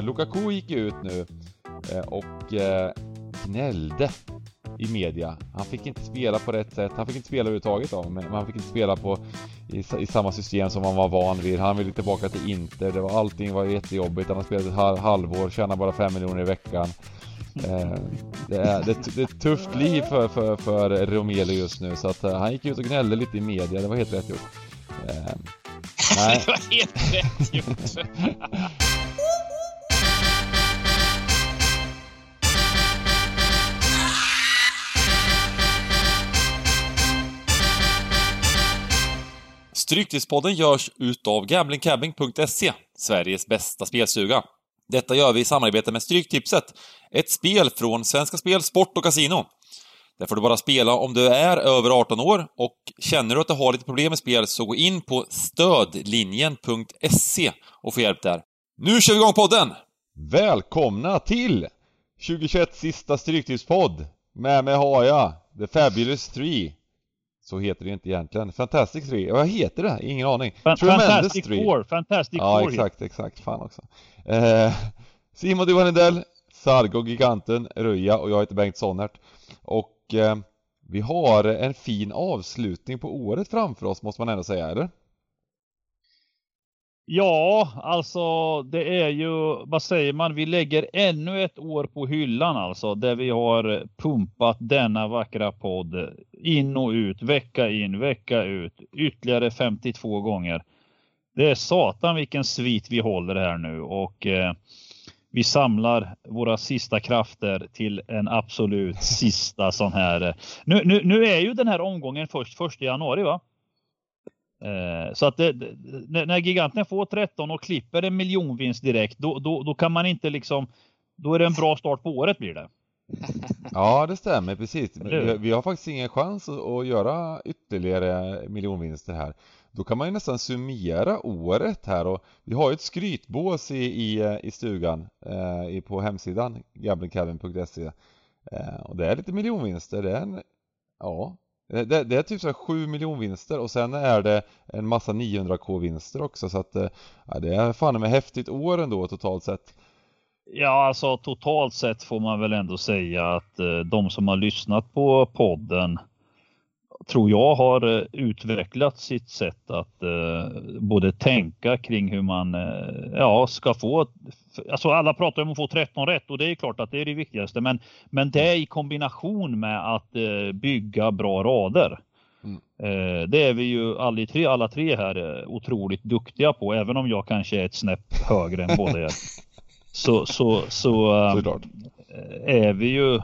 Lukaku gick ut nu eh, och eh, gnällde i media. Han fick inte spela på rätt sätt. Han fick inte spela överhuvudtaget då, men han fick inte spela på i, i samma system som han var van vid. Han ville tillbaka till Inter. Det var, allting var jättejobbigt. Han har spelat ett halv, halvår, tjänar bara 5 miljoner i veckan. Eh, det, är, det, det är ett tufft liv för, för, för Romelu just nu så att eh, han gick ut och gnällde lite i media. Det var helt rätt gjort. Eh, nej. det var helt rätt gjort. Stryktipspodden görs utav gamblingcabbing.se, Sveriges bästa spelstuga. Detta gör vi i samarbete med Stryktipset, ett spel från Svenska Spel, Sport och Casino. Där får du bara spela om du är över 18 år och känner du att du har lite problem med spel så gå in på stödlinjen.se och få hjälp där. Nu kör vi igång podden! Välkomna till 2021 sista Stryktipspodd! Med mig har jag The Fabulous 3 så heter det inte egentligen. Fantastic 3, vad heter det? Ingen aning. Fan, Fantastic 4, Fantastic Ja, Four exakt, exakt. Fan också. Eh, Simon Duvanidell, Sargo Giganten, Röja och jag heter Bengt Sonnert. Och eh, vi har en fin avslutning på året framför oss måste man ändå säga, eller? Ja, alltså det är ju, vad säger man, vi lägger ännu ett år på hyllan alltså där vi har pumpat denna vackra podd in och ut, vecka in, vecka ut, ytterligare 52 gånger. Det är satan vilken svit vi håller här nu och eh, vi samlar våra sista krafter till en absolut sista sån här. Eh, nu, nu, nu är ju den här omgången först första januari va? Eh, så att det, när giganten får 13 och klipper en miljonvinst direkt, då, då, då kan man inte liksom, då är det en bra start på året blir det. Ja, det stämmer precis. Vi, vi har faktiskt ingen chans att, göra ytterligare miljonvinster här. Då kan man ju nästan summera året här och vi har ju ett skrytbås i, i, i stugan eh, på hemsidan gamblingcabin.se eh, och det är lite miljonvinster. Det är en, ja, det, det, är typ så 7 miljonvinster och sen är det en massa 900k vinster också så att eh, ja, det är fan med häftigt år ändå totalt sett. Ja, alltså totalt sett får man väl ändå säga att eh, de som har lyssnat på podden tror jag har eh, utvecklat sitt sätt att eh, både tänka kring hur man eh, ja, ska få, alltså alla pratar om att få 13 rätt och det är klart att det är det viktigaste men, men det i kombination med att eh, bygga bra rader. Mm. Eh, det är vi ju alla tre, alla tre här eh, otroligt duktiga på även om jag kanske är ett snäpp högre än båda er. Så, så, så är vi ju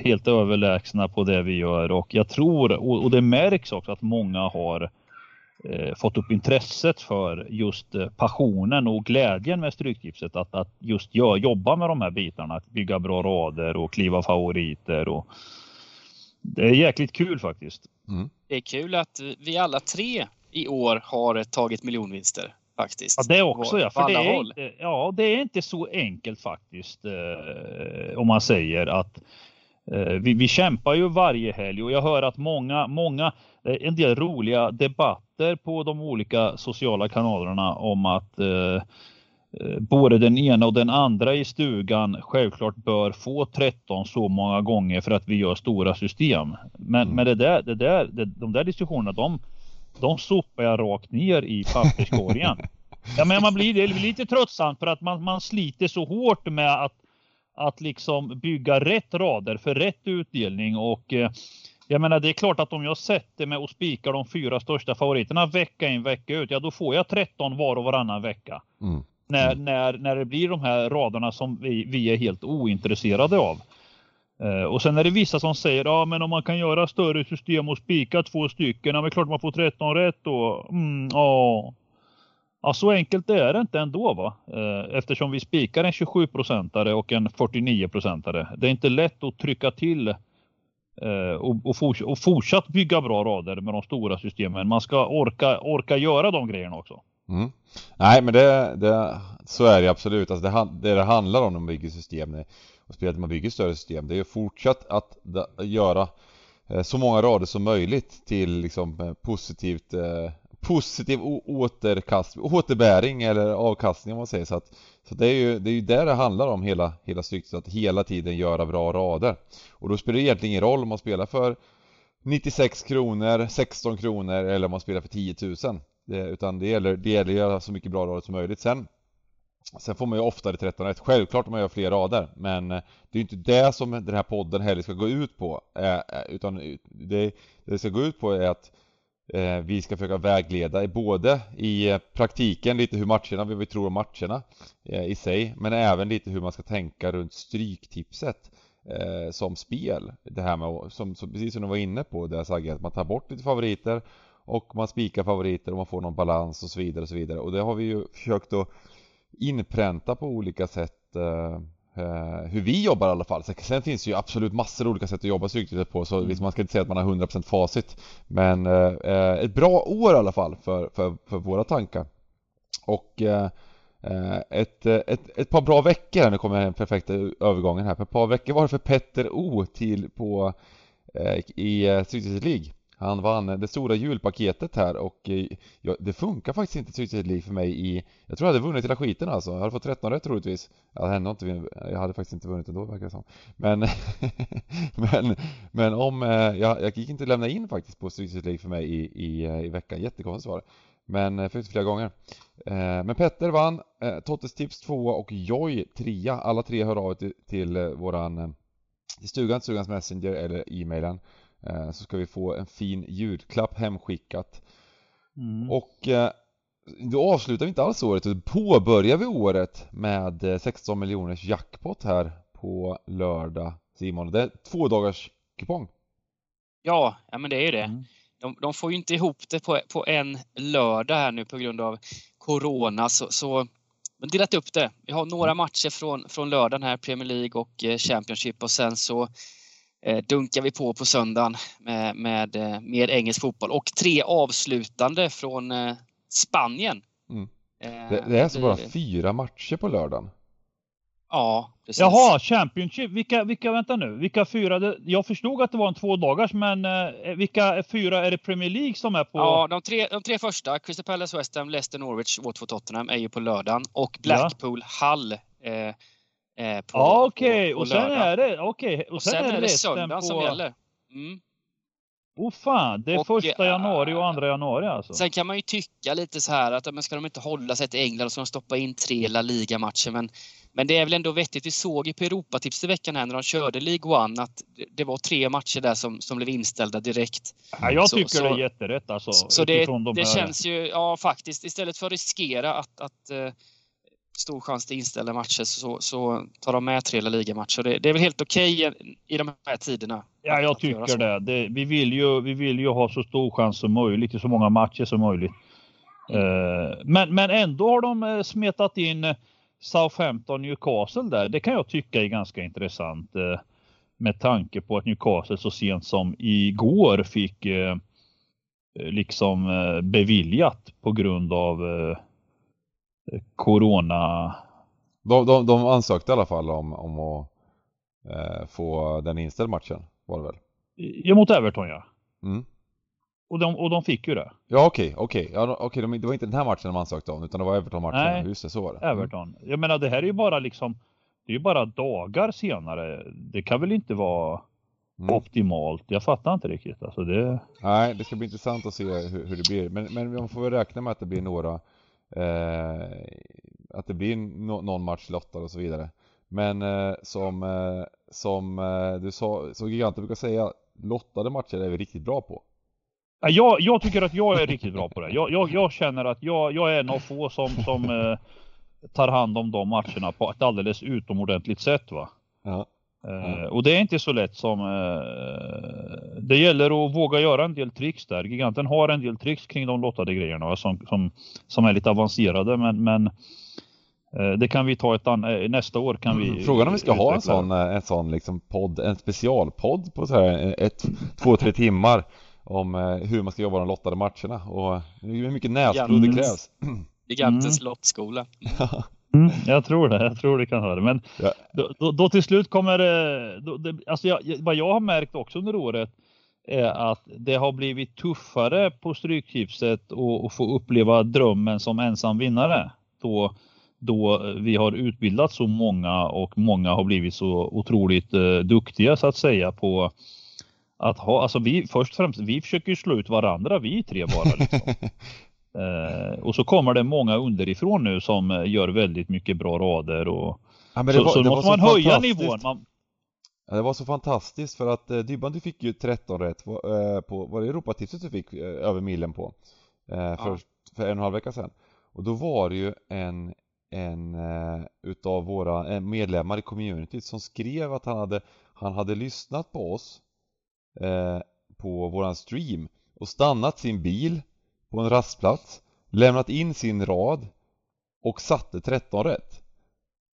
helt överlägsna på det vi gör och jag tror och, det märks också att många har eh, fått upp intresset för just eh, passionen och glädjen med Stryktipset att, att just gör, jobba med de här bitarna, att bygga bra rader och kliva favoriter och det är jäkligt kul faktiskt. Mm. Det är kul att vi alla tre i år har tagit miljonvinster faktiskt. Ja, det också ja. För det är, inte, ja, det är inte så enkelt faktiskt eh, om man säger att eh, vi, vi kämpar ju varje helg och jag hör att många, många, eh, en del roliga debatter på de olika sociala kanalerna om att eh, eh både den ena och den andra i stugan självklart bör få 13 så många gånger för att vi gör stora system. Men, mm. men det där, det där, det, de där diskussionerna de, de sopar jag rakt ner i papperskorgen. ja, men man blir, det blir lite tröttsamt för att man, man sliter så hårt med att, att liksom bygga rätt rader för rätt utdelning och eh, jag menar det är klart att om jag sätter mig och spikar de fyra största favoriterna vecka in vecka ut, ja då får jag 13 var och varannan vecka. Mm. När, mm. när, när det blir de här raderna som vi, vi är helt ointresserade av. Eh, och sen är det vissa som säger, ja men om man kan göra större system och spika två stycken, ja men klart man får 13 rätt då. Mm, ja. ja, så enkelt är det inte ändå va. Eh, eftersom vi spikar en 27-procentare och en 49-procentare. Det är inte lätt att trycka till eh, och, och, forts och fortsatt bygga bra rader med de stora systemen. Man ska orka, orka göra de grejerna också. Mm. Nej men det, det, så är det absolut. Alltså det, det, det handlar om när man bygger system och spelet när man bygger större system. Det är ju fortsatt att göra eh, så många rader som möjligt till liksom eh, positivt, eh, positiv återkast, återbäring eller avkastning om man säger så att Så det är ju, det är ju där det handlar om hela, hela stycket, att hela tiden göra bra rader Och då spelar det egentligen ingen roll om man spelar för 96 kronor, 16 kronor eller om man spelar för 10 000 det, Utan det gäller, det gäller att göra så mycket bra rader som möjligt sen Sen får man ju oftare 13 rätt, självklart om man gör fler rader Men eh, det är ju inte det som den här podden heller ska gå ut på eh, eh, Utan det, det ska gå ut på är att vi ska försöka vägleda både i praktiken lite hur matcherna, vad vi tror om matcherna i sig, men även lite hur man ska tänka runt stryktipset som spel. Det här med, som, som, precis som du var inne på, det Sagge, att man tar bort lite favoriter och man spikar favoriter och man får någon balans och så vidare och så vidare. Och det har vi ju försökt att inpränta på olika sätt eh, Uh, hur vi jobbar i alla fall. Sen finns det ju absolut massor av olika sätt att jobba stryktipset på så mm. man ska inte säga att man har 100% facit. Men uh, ett bra år i alla fall för, för, för våra tankar. Och uh, ett, ett, ett par bra veckor, nu kommer den perfekta övergången här. För ett par veckor var det för Petter O till på i League. Han vann det stora julpaketet här och eh, ja, det funkar faktiskt inte tydligt League för mig i Jag tror jag hade vunnit hela skiten alltså, jag hade fått 13 rätt troligtvis. Jag hade ändå inte jag hade faktiskt inte vunnit ändå verkar det som. Men Men Men om eh, jag, jag gick inte lämna in faktiskt på Suicide för mig i, i, eh, i veckan, jättekonstigt var det Men jag fick flera gånger. Men Petter vann, Tottes tips 2 och Joy 3 Alla tre hör av till, till våran till stugan, stugans messenger eller e-mailen så ska vi få en fin julklapp hemskickat. Mm. Och eh, då avslutar vi inte alls året, utan påbörjar vi året med 16 eh, miljoners jackpot här på lördag Simon. Det är två dagars kupong. Ja, ja men det är ju det. Mm. De, de, får ju inte ihop det på, på en lördag här nu på grund av Corona så, så men delat upp det. Vi har några mm. matcher från, från lördagen här, Premier League och Championship och sen så Eh, dunkar vi på på söndagen med, med eh, mer engelsk fotboll och tre avslutande från eh, Spanien. Mm. Det, det, är alltså bara fyra matcher på lördagen? Ja, precis. Jaha, Championship. Vilka, vilka, vänta nu, vilka fyra? Jag förstod att det var en två dagars, men vilka fyra är det Premier League som är på? Ja, de tre, de tre första, Crystal Palace, West Ham, Leicester, Norwich, Watford, Tottenham, är ju på lördagen och Blackpool, ja. Hull eh, Eh, ja, okej, okay. och sen är det, okej. Okay. Och, och, sen, sen är det söndagen på... som gäller. Mm. Oh fan, det är och, första januari och andra januari alltså. Sen kan man ju tycka lite så här att men ska de inte hålla sig till England och ska de stoppa in tre La Liga-matcher men men det är väl ändå vettigt. Vi såg ju på Europatips i veckan här när de körde League One att det var tre matcher där som, som blev inställda direkt. Ja, jag tycker så, det är jätterätt alltså. Så det, de det känns ju, ja faktiskt, istället för att riskera att, att uh, stor chans till inställda matcher så, så tar de med tre ligamatcher. Det, det är väl helt okej okay i de här tiderna? Ja, jag tycker det. det. vi, vill ju, vi vill ju ha så stor chans som möjligt i så många matcher som möjligt. Uh, men, men ändå har de uh, smetat in Southampton Newcastle där. Det kan jag tycka är ganska intressant. Med tanke på att Newcastle så sent som igår fick liksom beviljat på grund av corona... De, de, de ansökte i alla fall om, om att eh, få den inställd matchen, var det väl? Ja, mot Everton ja. Mm. Och, de, och de fick ju det. Ja okej, okej. Ja, okej, det var inte den här matchen de ansökte om, utan det var Everton-matchen. Nej, Just det, så var det. Everton. Jag menar, det här är ju bara liksom, det är ju bara dagar senare. Det kan väl inte vara mm. optimalt. Jag fattar inte riktigt. Alltså det... Nej, det ska bli intressant att se hur, hur det blir. Men, men man får väl räkna med att det blir några att det blir no någon match lottad och så vidare. Men eh, som, eh, som eh, du sa, så giganter brukar säga, lottade matcher är vi riktigt bra på. Jag, jag tycker att jag är riktigt bra på det. Jag, jag, jag känner att jag, jag är en av få som, som eh, tar hand om de matcherna på ett alldeles utomordentligt sätt va. Ja. Mm. och det är inte så lätt som uh, det gäller att våga göra en del tricks där. Giganten har en del tricks kring de lottade grejerna som, som, som är lite avancerade men, men uh, det kan vi ta ett annat, nästa år kan vi mm. Frågan om vi ska ha en sån, en sån liksom podd, en specialpodd på så här ett, två, tre timmar om hur man ska jobba de lottade matcherna och hur mycket näsblod det krävs. Gigantens mm. lottskola. Mm, jag tror det, jag tror det kan ha det. Men ja. då, då, då, till slut kommer det, då, det alltså jag, vad jag har märkt också under året är att det har blivit tuffare på Stryktipset att få uppleva drömmen som ensam vinnare. Då, då vi har utbildat så många och många har blivit så otroligt eh, duktiga så att säga på att ha, alltså vi först och främst, vi försöker slå ut varandra vi tre bara liksom. eh, och så kommer det många underifrån nu som eh, gör väldigt mycket bra rader och Ja, så, var, så måste man höja nivån. Man... Ja, det var så fantastiskt för att eh, Dybban du fick ju 13 rätt på, eh, på var det Europatipset du fick eh, över milen på? Eh, för, ja. för en och en halv vecka sedan. Och då var det ju en, en eh, utav våra eh, medlemmar i communityt som skrev att han hade, han hade lyssnat på oss eh, på våran stream och stannat sin bil på en rastplats, lämnat in sin rad och satte 13 rätt.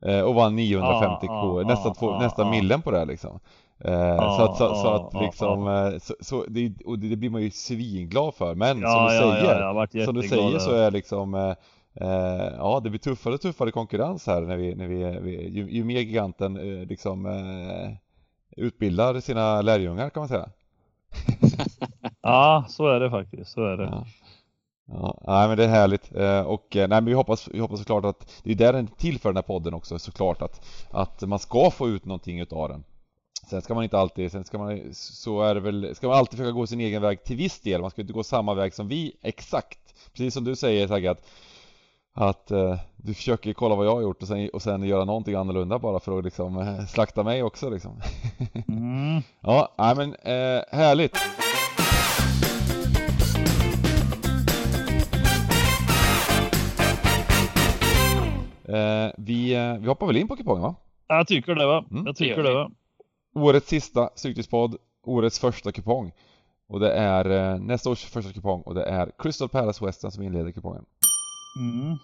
Eh, och vann 950 ah, k, ah, nästan, ah, två, nästan millen på det liksom. Eh, så att, så, så att liksom, eh, så, så det, och det blir man ju svinglad för. Men ja, som du ja, säger, ja, som du säger så är liksom eh, eh, Ja, det blir tuffare och tuffare konkurrens här när vi, när vi, vi ju, ju mer giganten eh, liksom utbildar sina lärjungar kan man säga. ja, så är det faktiskt, så är det. Ja. Nej men det är härligt eh, och eh, nej, men vi hoppas, vi hoppas såklart att det är där den till för den här podden också såklart att, att man ska få ut någonting utav den. Sen ska man inte alltid, sen ska man, så är det väl, ska man alltid försöka gå sin egen väg till viss del, man ska inte gå samma väg som vi exakt. Precis som du säger Sagge att, att uh, du försöker kolla vad jag har gjort och sen, och sen göra någonting annorlunda bara för att liksom slakta mig också liksom. mm. Ja, nej men härligt. Vi, eh, vi hoppar väl in på kupongen va? Jag tycker det va? Mm. Jag tycker det va? Årets sista Stryktipspodd, årets första kupong. Och det är eh, nästa års första kupong och det är Crystal Palace Western som inleder kupongen. Mm.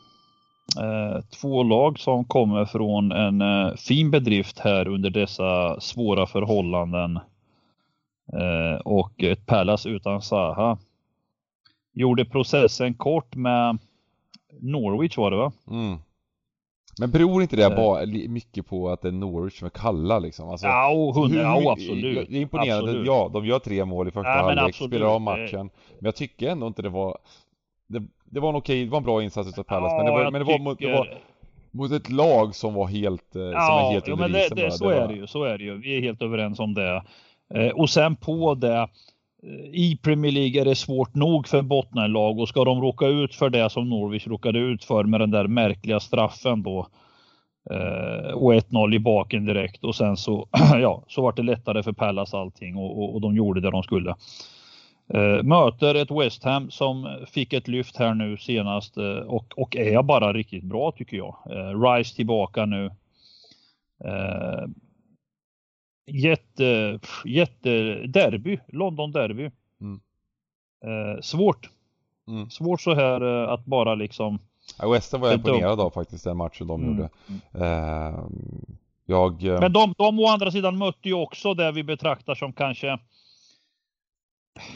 Eh, två lag som kommer från en eh, fin bedrift här under dessa svåra förhållanden. Eh, och ett Palace utan Saha. Gjorde processen kort med Norwich var det va? Mm. Men beror inte det eh. bara mycket på att det är Norwich som är kalla liksom? Alltså, ja, hundra, ja absolut. Det är imponerande, absolut. ja de gör tre mål i första ja, halvlek, spelar av matchen. Men jag tycker ändå inte det var Det, det var en okej, det var en bra insats utav Palace, ja, men, det var, men det, var, mot, det var mot ett lag som var helt, eh, ja, som är helt ja, men det, det, så det var... är det ju, så är det ju. Vi är helt överens om det. Eh, och sen på det i Premier League är det svårt nog för bottenlag och ska de råka ut för det som Norwich råkade ut för med den där märkliga straffen då eh, och 1-0 i baken direkt och sen så, ja, så vart det lättare för Pallas allting och, och, och de gjorde det de skulle. Eh, möter ett West Ham som fick ett lyft här nu senast eh, och, och är bara riktigt bra tycker jag. Eh, Rice tillbaka nu. Eh, Jätte, jätte derby, London derby. Mm. Eh, svårt. Mm. Svårt så här eh, att bara liksom Ja, Western var jag imponerad av faktiskt den matchen de mm. gjorde. Eh, jag... Eh, Men de, de å andra sidan mötte ju också det vi betraktar som kanske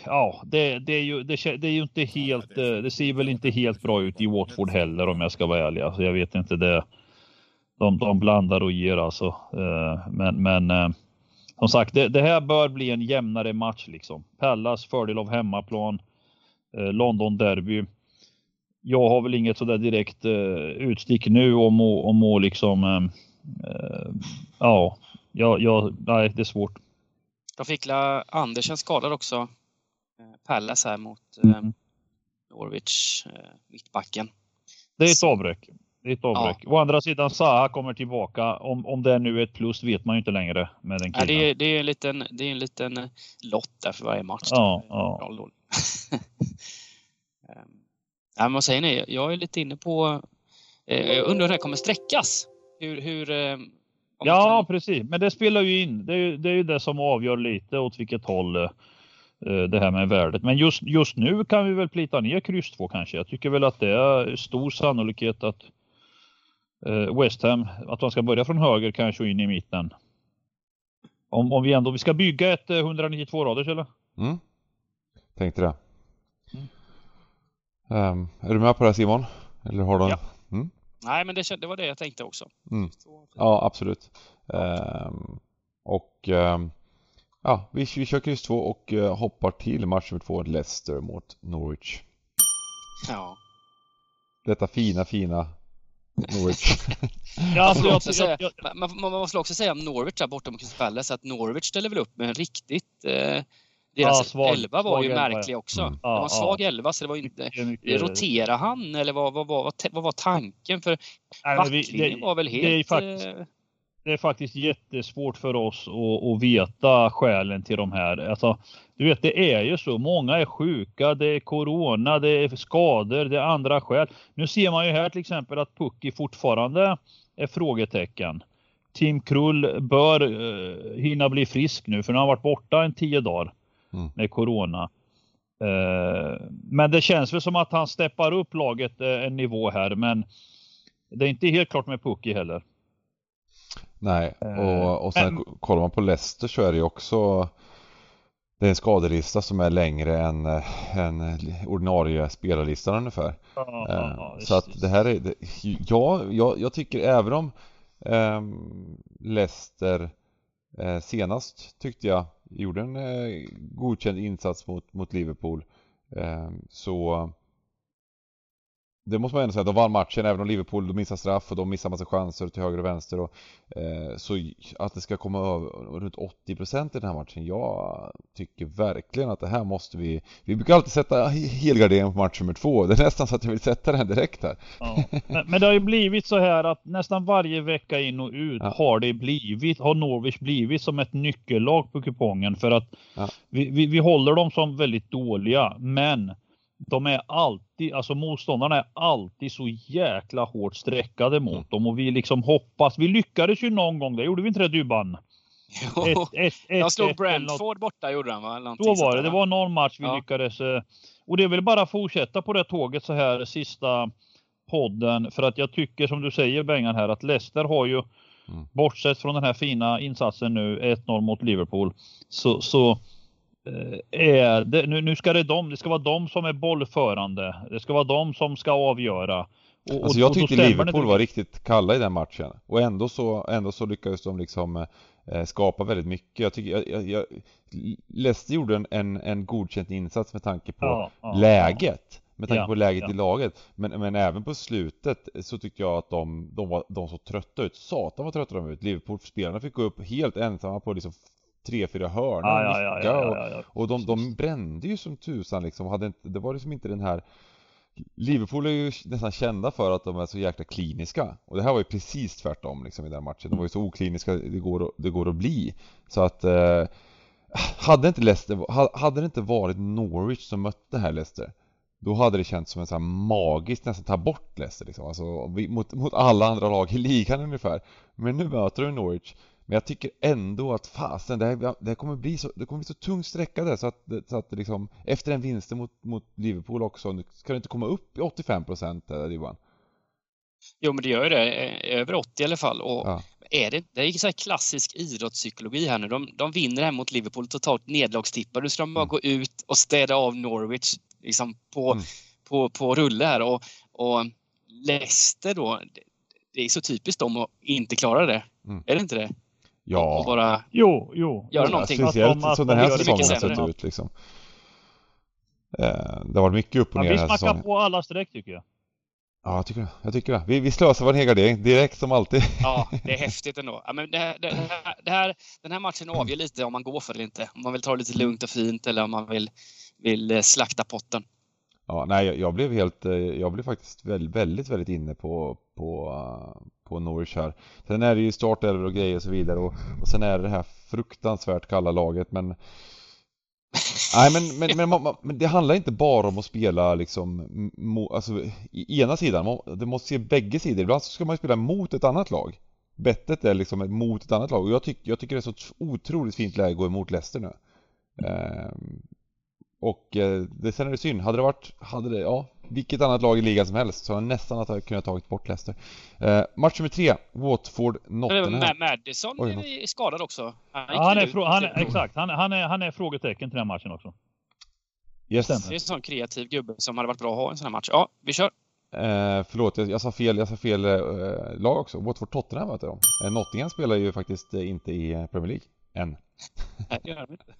Ja, det, det, är ju, det, det, är ju inte helt, eh, det ser väl inte helt bra ut i Watford heller om jag ska vara ärlig. Alltså, jag vet inte det. De, de blandar och ger alltså. Eh, men, men som sagt, det, det, här bör bli en jämnare match liksom. Pallas fördel av hemmaplan. London derby jag har väl inget sådär direkt uh, utstick nu om att, om liksom, uh, uh, ja, ja, ja, nej det är svårt. De fick la Andersen skadad också, uh, Pallas här mot uh, Norwich, uh, mittbacken. Det är ett avbräck. Det är ett avbräck. Ja. Å andra sidan Saha kommer tillbaka. Om, om det är nu är ett plus vet man ju inte längre med den killen. Ja, det, är, det, är en liten, det är en liten lott där för varje match. Ja, ja. um, Ja, vad säger ni? Jag är lite inne på... Eh, jag undrar hur det här kommer sträckas? Hur... hur eh, ja, precis. Men det spelar ju in. Det är, ju, det är ju det som avgör lite åt vilket håll eh, det här med värdet. Men just, just nu kan vi väl plita ner kryss 2 kanske. Jag tycker väl att det är stor sannolikhet att eh, West Ham, att de ska börja från höger kanske in i mitten. Om, om vi ändå, vi ska bygga ett 192 eh, raders eller? Mm. Tänkte det. Um, är du med på det här Simon? Eller har du... Ja. Mm? Nej, men det, det, var det jag tänkte också. Mm. Ja, absolut. Um, och um, ja, vi, vi kör kryss 2 och uh, hoppar till match nummer 2, Leicester mot Norwich. Ja. Detta fina, fina Norwich. ja, alltså, man, måste jag, jag, jag, man, man, måste också säga om Norwich där borta mot Crystal Palace att Norwich ställer väl upp med en riktigt eh, deras ja, svag, elva var ju märklig också. Mm. det var en svag ja. elva så det var inte... Mycket, Roterade han eller vad, vad, vad, vad, var tanken? För backlinjen var väl helt... Det är, faktiskt, eh, det är faktiskt jättesvårt för oss att, att veta skälen till de här. Alltså, du vet, det är ju så. Många är sjuka, det är corona, det är skador, det är andra skäl. Nu ser man ju här till exempel att Pucki fortfarande är frågetecken. Tim Krull bör uh, hinna bli frisk nu för han har varit borta en tio dagar mm. med corona. Uh, men det känns väl som att han steppar upp laget uh, en nivå här men det är inte helt klart med Pucki heller. Nej, och, och sen men... kollar man på Leicester så är det ju också det är en skadelista som är längre än, än ordinarie spelarlistan ungefär. Ja, ja, så att det här är, det, ja, jag, jag tycker även om eh, Leicester eh, senast tyckte jag gjorde en eh, godkänd insats mot, mot Liverpool eh, så det måste man ändå säga, de vann matchen även om Liverpool de missar straff och de missar massa chanser till höger och vänster och, eh, Så att det ska komma över runt 80% i den här matchen Jag tycker verkligen att det här måste vi Vi brukar alltid sätta helgardering på match nummer två Det är nästan så att jag vill sätta den direkt här ja. men, men, det har ju blivit så här att nästan varje vecka in och ut ja. har det blivit Har Norwich blivit som ett nyckellag på kupongen för att ja. vi, vi, vi håller dem som väldigt dåliga men de är alltid, alltså motståndarna är alltid så jäkla hårt streckade mot mm. dem och vi liksom hoppas. Vi lyckades ju någon gång, det gjorde vi inte det Dybban? Ett, ett, ett, jag slog Brentford borta gjorde han va? Så var det, det var någon match vi ja. lyckades. Eh, och det vill bara fortsätta på det tåget så här sista podden. För att jag tycker som du säger Bengan här att Leicester har ju, mm. bortsett från den här fina insatsen nu, 1-0 mot Liverpool, så, så är det, nu, nu ska det de, det ska vara de som är bollförande. Det ska vara de som ska avgöra. Och, alltså jag tyckte Liverpool det... var riktigt kalla i den matchen och ändå så, ändå så lyckades de liksom eh, skapa väldigt mycket. Jag tycker, jag, jag, jag Leicester gjorde en, en, en godkänd insats med tanke på ja, ja, läget. Med tanke ja, på läget i laget. Men, men även på slutet så tyckte jag att de, de var de så trötta ut. Satan vad trötta de var ut. Liverpool-spelarna fick gå upp helt ensamma på liksom tre, fyra hörnor ja, ja, ja, och, och de, de brände ju som tusan liksom. Hade inte, det var liksom inte den här Liverpool är ju nästan kända för att de är så jäkla kliniska och det här var ju precis tvärtom liksom i den matchen. De var ju så okliniska det går, det går att bli. Så att eh, hade, inte Leicester, hade det inte varit Norwich som mötte här Leicester då hade det känts som en sån här magiskt nästan ta bort Leicester liksom. Alltså mot, mot alla andra lag i ligan ungefär. Men nu möter du Norwich men jag tycker ändå att fasen, det, här, det kommer bli så, det kommer bli så tungt sträckade så att, så att liksom, efter en vinst mot, mot Liverpool också, ska det inte komma upp i 85 procent Johan? Jo men det gör ju det, över 80 i alla fall. Och ja. är det, det är så här klassisk idrottspsykologi här nu. De, de vinner här mot Liverpool, totalt nedlagstippar. Nu ska de bara mm. gå ut och städa av Norwich liksom på, mm. på, på rulle här. Och, och Leicester då, det är så typiskt dem att inte klara det. Mm. Är det inte det? Ja. Och bara jo, jo. göra någonting. Speciellt som den här säsongen har sett ut liksom. Eh, det har varit mycket upp och ner ja, den här säsongen. Vi smackar på alla streck tycker jag. Ja, jag tycker det. Jag tycker det. Vi, vi slösar vår helgardering direkt som alltid. Ja, det är häftigt ändå. Ja, men det, här, det, här, det här, den här matchen avgör lite om man går för det eller inte. Om man vill ta det lite lugnt och fint eller om man vill, vill eh, slakta potten. Ja, nej, jag, jag blev helt, eh, jag blev faktiskt väldigt, väldigt, väldigt inne på, på, på Norwich här. Sen är det ju startelver och grejer och så vidare och, och sen är det det här fruktansvärt kalla laget men Nej men, men, men, men, men, det handlar inte bara om att spela liksom, mo, alltså i ena sidan, det måste se bägge sidor. Ibland så ska man ju spela mot ett annat lag. Bettet är liksom mot ett annat lag och jag, tyck, jag tycker det är så otroligt fint läge att gå emot Leicester nu. Ehm, och eh, det, sen är det synd, hade det varit, hade det, ja, vilket annat lag i ligan som helst så har nästan att jag kunnat tagit bort Leicester. Eh, match nummer tre, Watford, Nottingham. Madison Oj, är skadad också. Han, ja, han är, han är, exakt, han, han, är, han är frågetecken till den matchen också. Yes. Det är en sån kreativ gubbe som hade varit bra att ha i en sån här match. Ja, vi kör. Eh, förlåt, jag, jag sa fel, jag sa fel eh, lag också. Watford Tottenham möter de. Eh, Nottingham spelar ju faktiskt eh, inte i eh, Premier League. än. Nej, det gör de inte.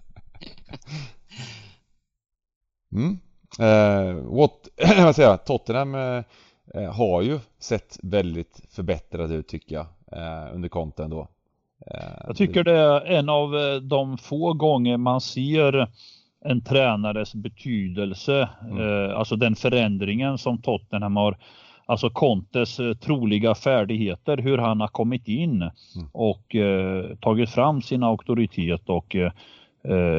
mm. Eh, what, vad säger jag, Tottenham eh, har ju sett väldigt förbättrad ut tycker jag eh, under konten då. Eh, jag tycker det är en av eh, de få gånger man ser en tränares betydelse, mm. eh, alltså den förändringen som Tottenham har alltså Contes eh, troliga färdigheter, hur han har kommit in mm. och eh, tagit fram sin auktoritet och eh, eh,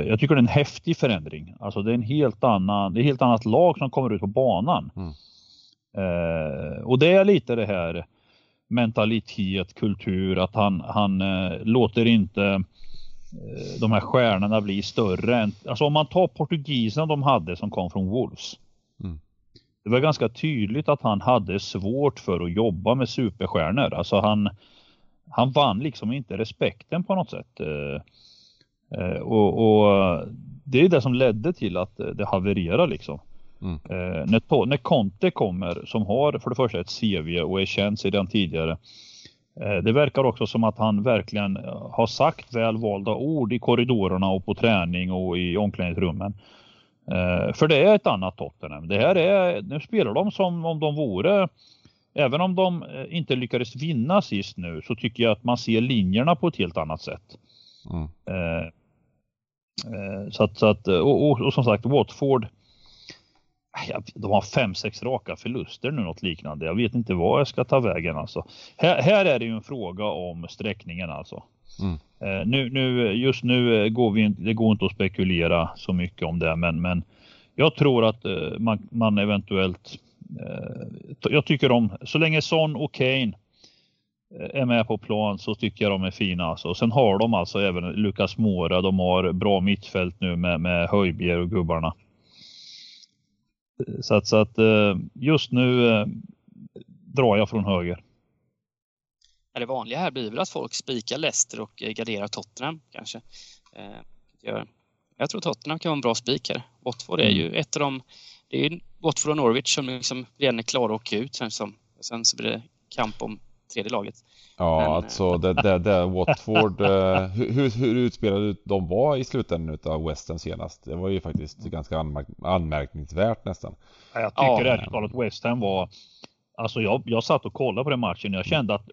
jag tycker det är en häftig förändring. Alltså det är en helt annan, det är ett helt annat lag som kommer ut på banan. Mm. Eh, och det är lite det här mentalitet, kultur, att han, han eh, låter inte de här stjärnorna bli större. Än, alltså om man tar portugiserna de hade som kom från Wolves. Mm det var ganska tydligt att han hade svårt för att jobba med superstjärnor. Alltså han, han vann liksom inte respekten på något sätt. Eh, eh, och, och det är det som ledde till att det havererade liksom. Mm. Eh, när, när Conte kommer som har för det första ett CV och är känd sedan tidigare. Det verkar också som att han verkligen har sagt väl valda ord i korridorerna och på träning och i omklädningsrummen. Eh, för det är ett annat Tottenham. Det här är, nu spelar de som om de vore, även om de eh, inte lyckades vinna sist nu så tycker jag att man ser linjerna på ett helt annat sätt. Mm. Eh, eh så att, så att och, och, och, som sagt Watford, de har fem, sex raka förluster nu något liknande. Jag vet inte vad jag ska ta vägen alltså. Här, här är det ju en fråga om sträckningen alltså. Mm. Eh, nu, nu, just nu eh, går vi det går inte att spekulera så mycket om det, men, men jag tror att eh, man, man eventuellt jag tycker om, så länge Son och Kane är med på plan så tycker jag de är fina. Alltså. Och sen har de alltså även Lukas Mora. De har bra mittfält nu med, med Höjbjer och gubbarna. Så att, så att just nu drar jag från höger det vanliga här blir väl att folk spikar Leicester och eh, garderar Tottenham kanske. Eh, jag tror Tottenham kan vara en bra spik här. Watford är mm. ju ett av de... Det är Watford och Norwich som liksom redan är klara att åka ut känns som. Sen så blir det kamp om tredje laget. Ja, Men, alltså eh, det, det, det Watford, hur, hur utspelade de var i slutändan av Western senast? Det var ju faktiskt ganska anmärk anmärkningsvärt nästan. jag tycker ja. ärligt talat West Ham var, alltså jag, jag satt och kollade på den matchen och jag kände att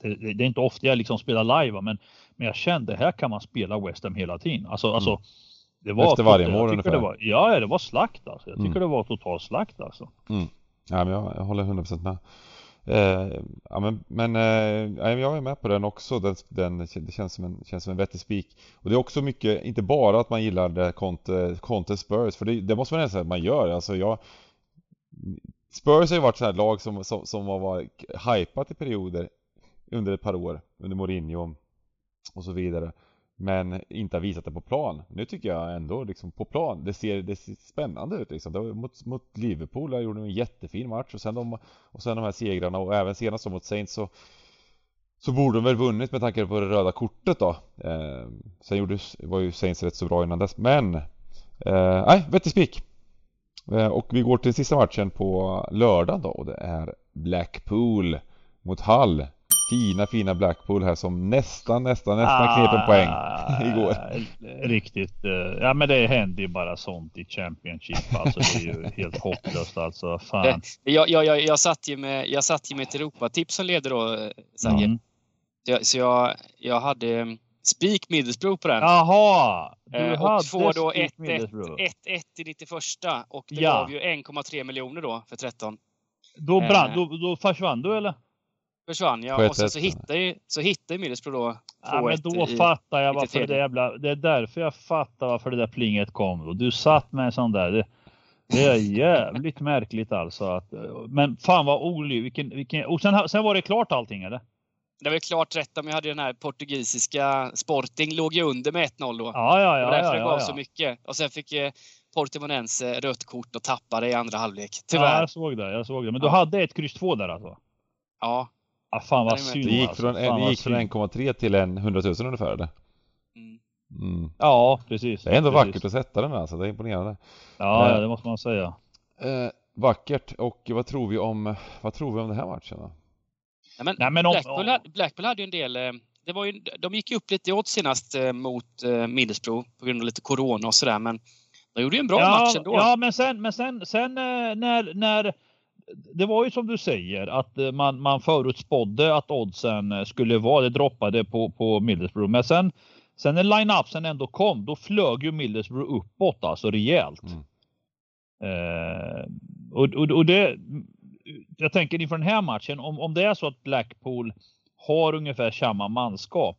det, det, är inte ofta jag liksom spelar live, men, men jag kände här kan man spela West Ham hela tiden. Alltså, alltså mm. alltså det var Efter varje mål ungefär? Det var, ja, det var slakt alltså. Jag tycker mm. det var total slakt alltså. Mm. Ja, men jag, jag håller 100% med. Eh, ja, men, men eh, jag är med på den också. Den, den, det känns som, en, känns som en vettig spik. Och det är också mycket, inte bara att man gillar Conte, eh, Conte Spurs, för det, det måste man säga att man gör. Alltså jag, Spurs har ju varit ett här lag som, som, som har varit hypat i perioder under ett par år, under Mourinho och så vidare. Men inte har visat det på plan. Nu tycker jag ändå liksom på plan, det ser, det ser spännande ut liksom. Det var mot, mot Liverpool, där gjorde de en jättefin match och sen de, och sen de här segrarna och även senast mot Saints så så borde de väl vunnit med tanke på det röda kortet då. Eh, sen gjorde, var ju Saints rätt så bra innan dess. Men, eh, nej, vettig spik. Eh, och vi går till sista matchen på lördag då och det är Blackpool mot Hull. Fina, fina Blackpool här som nästan, nästan, nästan ah, knep en poäng igår. Riktigt. Eh, ja men det händer ju bara sånt i Championship. Alltså det är ju helt hopplöst alltså. Fan. Jag, jag, jag, jag, satt ju med, jag satt ju med ett Europatips som leder då, eh, Sagge. Mm. Så, jag, jag hade mm, Spik Middlesbrough på den. Jaha! Du eh, och två då 1-1 i 91 och det ja. gav ju 1,3 miljoner då för 13. Då, brann, eh. då, då försvann du eller? Försvann ja. Och sen så hittade ju, så hittade Middlesbrough då Ja men då i, fattar jag varför det jävla, det är därför jag fattar varför det där plinget kom. Och du satt med en sån där. Det, det är jävligt märkligt alltså. Att, men fan vad olyckligt. Vilken, vilken, och sen, sen var det klart allting eller? Det var klart rätt om jag hade den här portugisiska Sporting låg ju under med 1-0 då. Ja, ja, ja. Och därför ja, det gav ja, så mycket. Och sen fick eh, Portimonense rött kort och tappade i andra halvlek. Tyvärr. Ja, jag såg det. Jag såg det. Men du hade ett kryss 2 där alltså? Ja. Ah, fan vad synd Det gick alltså. från, det gick från 1,3 till en 100 000 ungefär eller? Mm. Mm. Ja, precis. Det är ändå precis. vackert att sätta den alltså, det är imponerande. Ja, eh, det måste man säga. Eh, vackert, och vad tror vi om, vad tror vi om den här matchen då? Ja, men, Nej, men om, Blackpool, hade, Blackpool hade ju en del, eh, det var ju, de gick ju upp lite i odds senast eh, mot eh, Middlesbrough på grund av lite corona och sådär men de gjorde ju en bra ja, match ändå. Ja, men sen, men sen, sen när, när det var ju som du säger att eh, man, man förutspådde att oddsen eh, skulle vara, det droppade på, på Middlesbrough. Men sen, sen när line-upsen ändå kom, då flög ju Middlesbrough uppåt alltså rejält. Mm. Eh, och, och, och det, jag tänker inför den här matchen, om, om det är så att Blackpool har ungefär samma manskap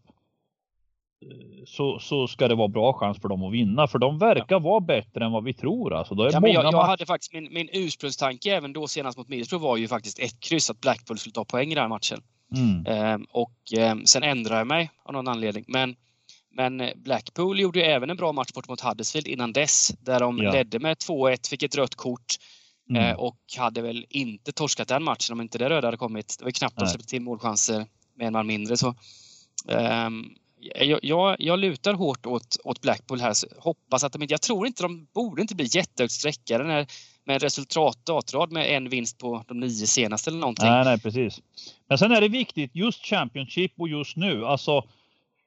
så, så ska det vara bra chans för dem att vinna. För de verkar ja. vara bättre än vad vi tror. Alltså, ja, men jag, jag hade faktiskt min, min ursprungstanke även då senast mot Middlesbrough var ju faktiskt ett kryss att Blackpool skulle ta poäng i den här matchen. Mm. Ehm, och ehm, sen ändrade jag mig av någon anledning. Men, men Blackpool gjorde ju även en bra match bort mot Huddersfield innan dess. Där de ja. ledde med 2-1, fick ett rött kort. Mm. Eh, och hade väl inte torskat den matchen om inte det röda hade kommit. Det var knappt de släppte till målchanser med en man mindre. Så, um, jag, jag, jag lutar hårt åt, åt Blackpool här. hoppas att de inte... Jag tror inte de borde inte bli jättehögt sträckade när, med resultatdatrad med en vinst på de nio senaste eller någonting. Nej, nej, precis. Men sen är det viktigt just Championship och just nu. Alltså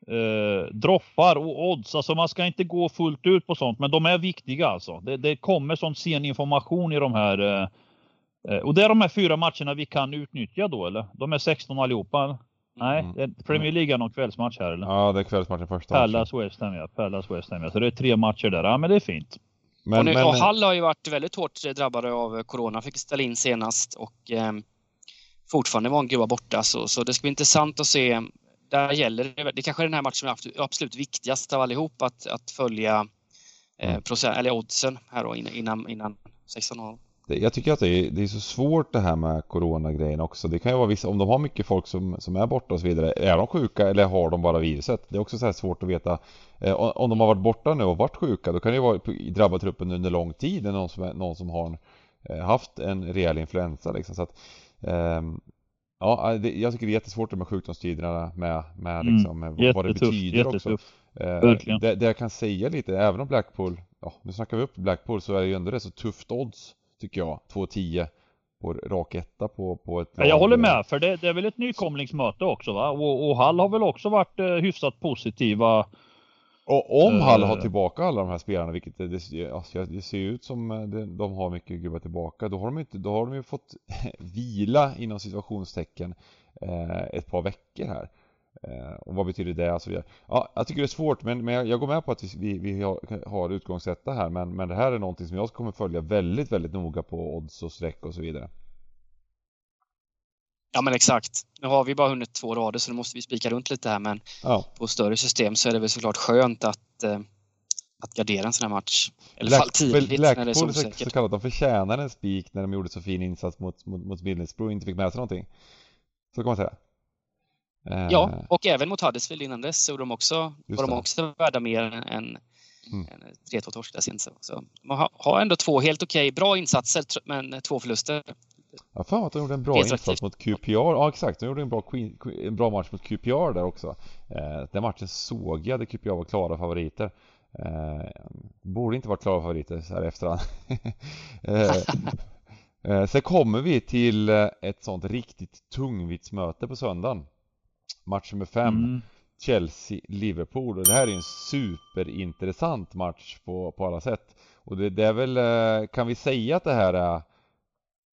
eh, droppar och odds. Alltså man ska inte gå fullt ut på sånt, men de är viktiga alltså. Det, det kommer sån sen information i de här. Eh, eh, och det är de här fyra matcherna vi kan utnyttja då, eller? De är 16 allihopa. Nej, mm. det är Premier League är någon kvällsmatch här eller? Ja, det är kvällsmatchen första Pallas West Ham ja. Pallas West Ham ja. Så det är tre matcher där. Ja, men det är fint. Men, och, nu, men... och Hall har ju varit väldigt hårt drabbade av Corona. Fick ställa in senast och eh, fortfarande var en gubbar borta. Så, så det ska bli intressant att se. Där gäller det, det kanske är den här matchen som är absolut viktigast av allihop att, att följa eh, mm. procent, eller oddsen här då innan, innan 16.00 jag tycker att det är, det är så svårt det här med coronagrejen också. Det kan ju vara vissa, om de har mycket folk som, som är borta och så vidare. Är de sjuka eller har de bara viruset? Det är också så svårt att veta. Eh, om de har varit borta nu och varit sjuka då kan det ju vara drabba truppen under lång tid. Någon som, är, någon som har eh, haft en rejäl influensa liksom. Så att, eh, ja, det, jag tycker det är jättesvårt med sjukdomstiderna med, med mm. liksom, mm, vad det betyder också. Eh, det, det jag kan säga lite, även om Blackpool, ja nu snackar vi upp Blackpool så är det ju ändå det så tufft odds tycker jag. 2-10 på rak etta på, på ett. Jag håller med, för det, det är väl ett nykomlingsmöte också va? Och, och Hall har väl också varit eh, hyfsat positiva. Och om uh, Hall har tillbaka alla de här spelarna, vilket det, det, alltså, det ser ut som eh, de har mycket gubbar tillbaka, då har de, inte, då har de ju fått vila inom situationstecken eh, ett par veckor här. Eh, och vad betyder det? Alltså, ja, jag tycker det är svårt men, men jag, jag går med på att vi, vi har, har utgångssätta här men, men det här är någonting som jag kommer följa väldigt, väldigt noga på odds och streck och så vidare. Ja men exakt. Nu har vi bara hunnit två rader så nu måste vi spika runt lite här men ja. på större system så är det väl såklart skönt att, eh, att gardera en sån här match. Eller fall tidigt Blackpool, när det är så osäkert. så kallat, de förtjänar en spik när de gjorde så fin insats mot, mot, mot Middlesbrough och inte fick med sig någonting. Så kan man säga. Ja, eh. och även mot Huddersfield innan dess så de också, var de också värda mer än, mm. 3-2 torsk där sen. Så man har ändå två helt okej, bra insatser men två förluster. Ja, fan att de gjorde en bra insats mot QPR. Ja, exakt. De gjorde en bra, en bra match mot QPR där också. Eh, den matchen såg jag där QPR var klara favoriter. Eh, borde inte vara klara favoriter så här efterhand. eh, eh, sen kommer vi till eh, ett sånt riktigt tungviktsmöte på söndagen. Match nummer fem. Mm. Chelsea-Liverpool och det här är en superintressant match på, på alla sätt. Och det, det, är väl, eh, kan vi säga att det här är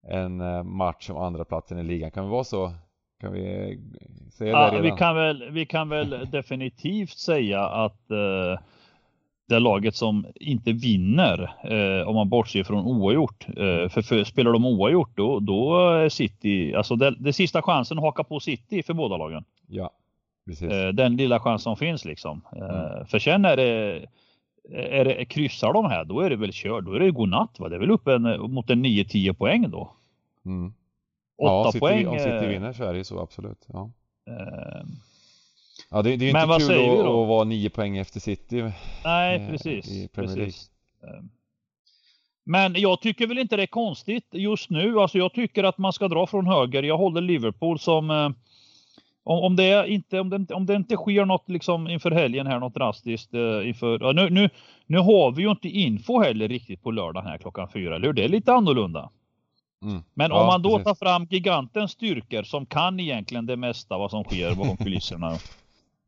en eh, match om andra platsen i ligan? Kan vi vara så? Kan vi säga ja, det redan? Vi kan väl, vi kan väl definitivt säga att uh, det laget som inte vinner, uh, om man bortser från oavgjort, uh, för, för spelar de oavgjort då, då är City, alltså det, det sista chansen att haka på City för båda lagen. Ja, precis. Eh, den lilla chans som finns liksom. Eh, mm. För sen är det, är det, kryssar de här, då är det väl kört. Då är det godnatt va? Det är väl uppe en, mot en 9-10 poäng då. Mm. ja, City, poäng. Om City eh, vinner så är det så absolut. Ja. Eh, ja, det, det är ju inte kul att, att vara 9 poäng efter City. Nej, precis. precis. Men jag tycker väl inte det är konstigt just nu. Alltså jag tycker att man ska dra från höger. Jag håller Liverpool som om, om, det inte, om, det, om det inte sker något liksom inför helgen här, något drastiskt eh, inför, nu, nu, nu har vi ju inte info heller riktigt på lördagen här klockan fyra, eller hur? Det är lite annorlunda. Mm. Men ja, om man då tar fram gigantens styrkor som kan egentligen det mesta vad som sker bakom kulisserna.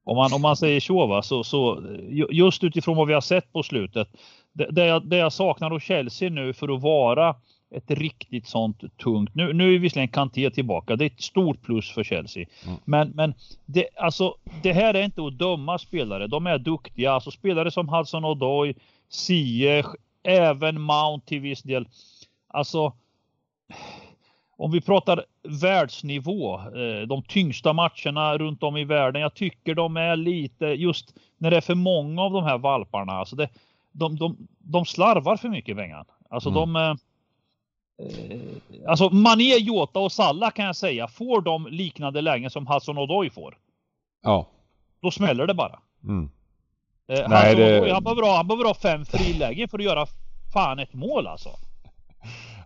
Om man, om man säger så, va, så, så just utifrån vad vi har sett på slutet. Det, det, jag, det jag saknar hos Chelsea nu för att vara ett riktigt sånt tungt. Nu, nu är visserligen Kanté tillbaka. Det är ett stort plus för Chelsea. Mm. Men, men det, alltså, det här är inte att döma spelare. De är duktiga. Alltså spelare som Hudson Odoi, Ziyech, även Mount till viss del. Alltså om vi pratar världsnivå, eh, de tyngsta matcherna runt om i världen. Jag tycker de är lite just när det är för många av de här valparna. Alltså det, de, de, de slarvar för mycket Wengan. Alltså mm. de eh, Alltså Mané, Jota och Salla kan jag säga får de liknande lägen som Hassan Odoi får. Ja. Då smäller det bara. Mm. Eh, Nej, det... han, behöver ha, han behöver ha fem frilägen för att göra fan ett mål alltså.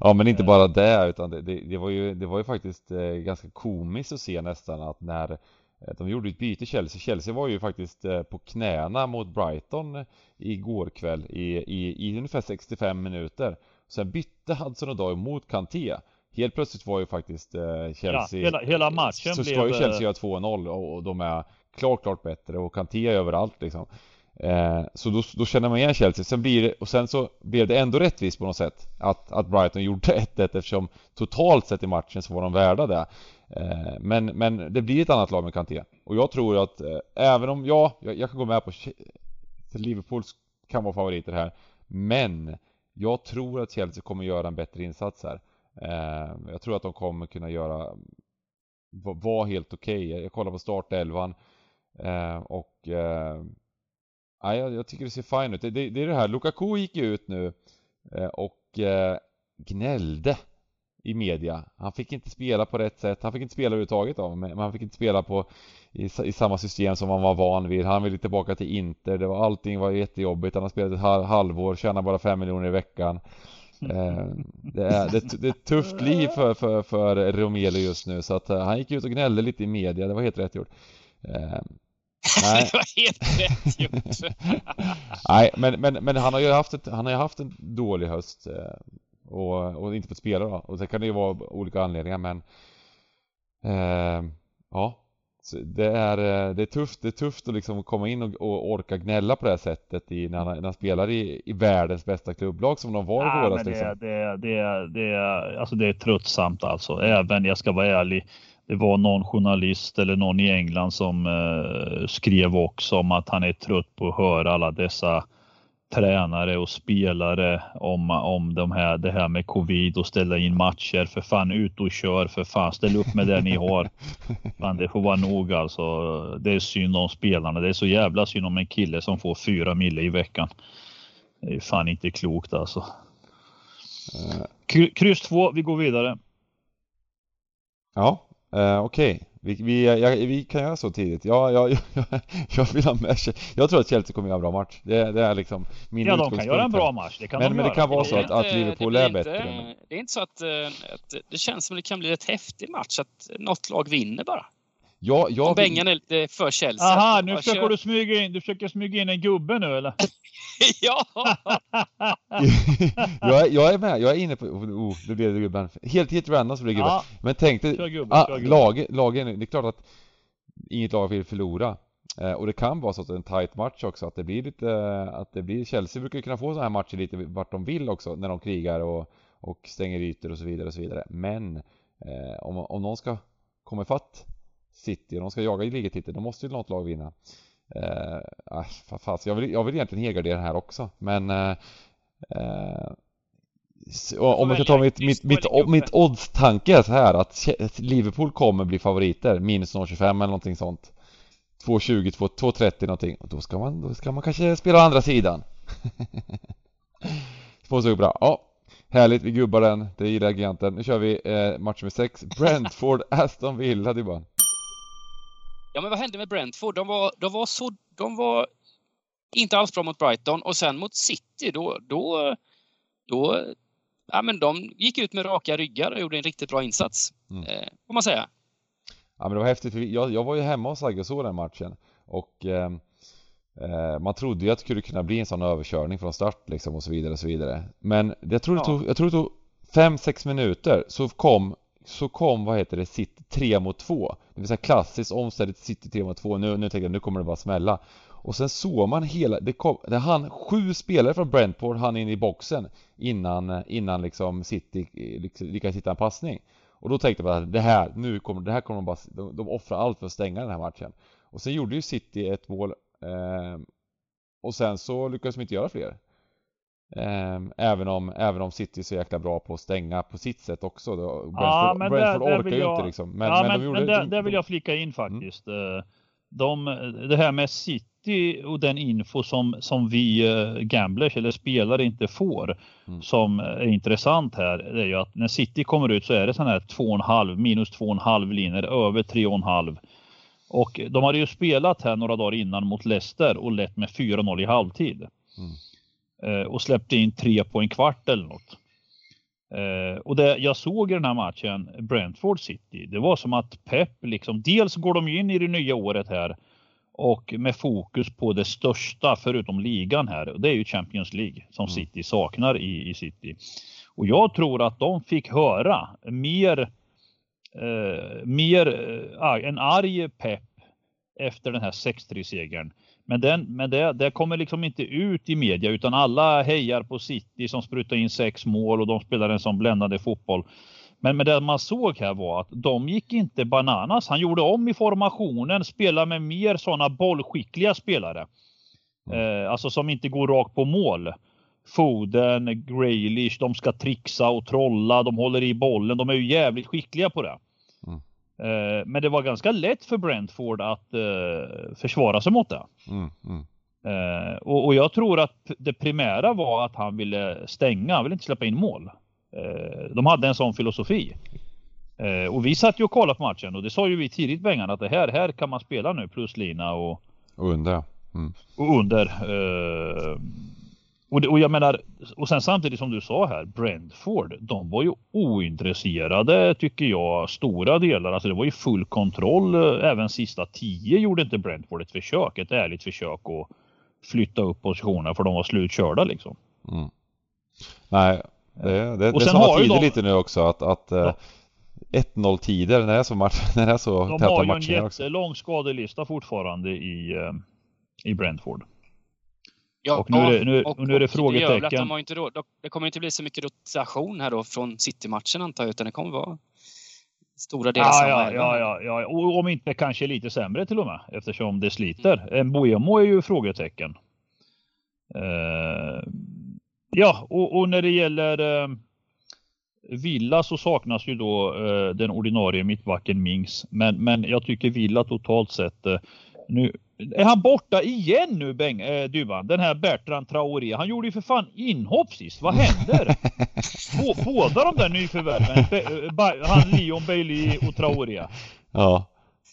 Ja men inte bara det utan det, det, det, var, ju, det var ju faktiskt eh, ganska komiskt att se nästan att när eh, de gjorde ett byte Chelsea. Chelsea var ju faktiskt eh, på knäna mot Brighton igår kväll i, i, i ungefär 65 minuter. Sen bytte Hudson Odoi mot Kanté. Helt plötsligt var ju faktiskt eh, Chelsea... Ja, hela, hela matchen så blev... Så ska ju Chelsea göra 2-0 och, och de är klart, klart bättre och Kanté är överallt liksom. Eh, så då, då känner man igen Chelsea. Sen blir det, och sen så blev det ändå rättvist på något sätt att, att Brighton gjorde 1-1 eftersom totalt sett i matchen så var de värda det. Eh, men, men det blir ett annat lag med Kanté. Och jag tror att eh, även om, ja, jag, jag kan gå med på Liverpool kan vara favoriter här. Men jag tror att Chelsea kommer göra en bättre insats här. Eh, jag tror att de kommer kunna göra vara helt okej. Okay. Jag kollar på startelvan eh, och eh, jag, jag tycker det ser fint ut. Det, det, det, är det här, Lukaku gick ju ut nu eh, och eh, gnällde i media. Han fick inte spela på rätt sätt. Han fick inte spela överhuvudtaget av men han fick inte spela på i, i samma system som han var van vid. Han ville tillbaka till Inter. Det var, allting var jättejobbigt. Han har spelat ett halv, halvår, tjänar bara fem miljoner i veckan. Eh, det, är, det, det är ett tufft liv för, för, för Romelu just nu så att han gick ut och gnällde lite i media. Det var helt rätt gjort. Nej. det var helt rätt gjort. Nej, men, men, men han har ju haft, ett, han har haft en dålig höst eh, och, och inte fått spela då. Och det kan det ju vara olika anledningar men eh, Ja det är, eh, det är tufft, det är tufft att liksom komma in och, och orka gnälla på det här sättet i, när, han, när han spelar i, i världens bästa klubblag som de var i våras. Det, liksom. det, det, det, alltså det är tröttsamt alltså. Även, jag ska vara ärlig, det var någon journalist eller någon i England som eh, skrev också om att han är trött på att höra alla dessa tränare och spelare om, om de här, det här med covid och ställa in matcher. För fan ut och kör för fan. Ställ upp med det ni har. Fan, det får vara nog alltså. Det är synd om spelarna. Det är så jävla synd om en kille som får fyra mille i veckan. Det är fan inte klokt alltså. Eh. Kryss två, vi går vidare. Ja, Uh, Okej, okay. Vi, vi, jag, vi kan göra så tidigt. Ja, jag, jag, jag vill ha med Jag tror att Chelsea kommer göra en bra match. Det, det är liksom min Ja, de kan göra en bra match. Det kan men, de men göra. det kan vara så att, att Liverpool är bättre. Inte, det är inte så att, eh, att, det känns som det kan bli ett häftig match, att något lag vinner bara. Ja, jag Om Bengan är lite för Chelsea. Aha, nu försöker kör... du smyga in, du försöker smyga in en gubbe nu eller? ja! jag, är, jag är med, jag är inne på, oh, nu blev det gubben. Helt, helt random så blir det gubben. Ja. Men tänk dig, gubbe, ah, lag, lagen, det är klart att inget lag vill förlora. Eh, och det kan vara så att det är en tight match också, att det blir lite, att det blir, Chelsea brukar kunna få sådana här matcher lite vart de vill också, när de krigar och, och stänger ytor och så vidare och så vidare. Men eh, om, om någon ska komma ifatt City och de ska jaga ligatiteln, då måste ju något lag vinna. Eh, äh, fast jag, vill, jag vill egentligen helgardera den här också, men eh, eh, om jag ska ta mitt, mitt, mitt, mitt odds-tanke är så här att Liverpool kommer bli favoriter, minus 0,25 eller någonting sånt. 2,20, 2,30 någonting och då ska man, då ska man kanske spela andra sidan. Får så bra, ja Härligt, vi gubbar den, det gillar giganten. Nu kör vi eh, match med 6 Brentford, Aston Villa, det är bara Ja, men vad hände med Brentford? De var, de var så... De var inte alls bra mot Brighton och sen mot City då... då, då ja, men de gick ut med raka ryggar och gjorde en riktigt bra insats. Mm. Eh, får man säga. Ja men det var häftigt för jag, jag var ju hemma hos Agge och såg den matchen och eh, eh, man trodde ju att det skulle kunna bli en sån överkörning från start liksom och så vidare och så vidare. Men jag tror det tog, jag tror det tog 5-6 minuter så kom så kom, vad heter det, City 3 mot 2. det vill säga klassiskt omständigt City 3 mot 2, nu, nu tänkte jag nu kommer det bara smälla. Och sen såg man hela, det kom, det hann sju spelare från Brentford han in i boxen innan, innan liksom City liksom, lyckades hitta en passning. Och då tänkte man att det här, nu kommer, det här kommer de bara, de, de offrar allt för att stänga den här matchen. Och sen gjorde ju City ett mål eh, och sen så lyckades de inte göra fler. Eh, även, om, även om City är så jäkla bra på att stänga på sitt sätt också. Brentford, ja, men Brentford där, orkar ju inte liksom. Men, ja, men, men, de gjorde, men där, där vill jag flika in faktiskt. Mm. De, det här med City och den info som, som vi uh, gamblers eller spelare inte får mm. som är intressant här det är ju att när City kommer ut så är det sån här 2,5 minus 2,5 linjer över 3,5 och de hade ju spelat här några dagar innan mot Leicester och lett med 4-0 i halvtid. Mm. Eh, och släppte in tre på en kvart eller något. Eh, och det jag såg i den här matchen, Brentford City, det var som att Pep liksom, dels går de in i det nya året här och med fokus på det största förutom ligan här. Det är ju Champions League som mm. City saknar i, i City. Och jag tror att de fick höra mer eh, mer eh, en arg pepp efter den här 6-3-segern. Men, den, men det, det kommer liksom inte ut i media utan alla hejar på City som sprutar in sex mål och de spelar en sån bländande fotboll. Men, men det man såg här var att de gick inte bananas. Han gjorde om i formationen, spelar med mer sådana bollskickliga spelare. Mm. Eh, alltså som inte går rakt på mål. Foden, Graylish, de ska trixa och trolla, de håller i bollen. De är ju jävligt skickliga på det. Eh, men det var ganska lätt för Brentford att eh, försvara sig mot det. Mm, mm. Eh, och, och, jag tror att det primära var att han ville stänga, han ville inte släppa in mål. Eh, de hade en sån filosofi. Eh, och vi satt ju och kollade på matchen och det sa ju vi tidigt Bengan att det här, här kan man spela nu plus lina och, och under. Mm. Och under. Eh, och, det, och jag menar, och sen samtidigt som du sa här, Brentford, de var ju ointresserade tycker jag, stora delar. Alltså det var ju full kontroll. Även sista tio gjorde inte Brentford ett försök, ett ärligt försök att flytta upp positionerna för de var slutkörda liksom. Mm. Nej, det, det, och det är samma tider de... lite nu också att, att ja. 1-0 tider när det är så match, när det är så de täta matcher De har ju en jättelång skadelista fortfarande i, eh, i Brentford. Ja, och nu är det, nu, och, nu är det frågetecken. Det, inte då, det kommer inte bli så mycket rotation här då från City-matchen antar jag, utan det kommer vara stora delar ja, samma ja, ja, ja, ja, och om inte kanske lite sämre till och med eftersom det sliter. En Boemo är ju frågetecken. Uh, ja, och, och, när det gäller uh, Villa så saknas ju då uh, den ordinarie mittbacken Mings. Men, men jag tycker Villa totalt sett nu är han borta igen nu Beng, äh, Duvan? Den här Bertrand Traoré. Han gjorde ju för fan inhopp sist. Vad händer? Båda de där nyförvärven. Eh, han Leon Bailey och Traoré. Ja.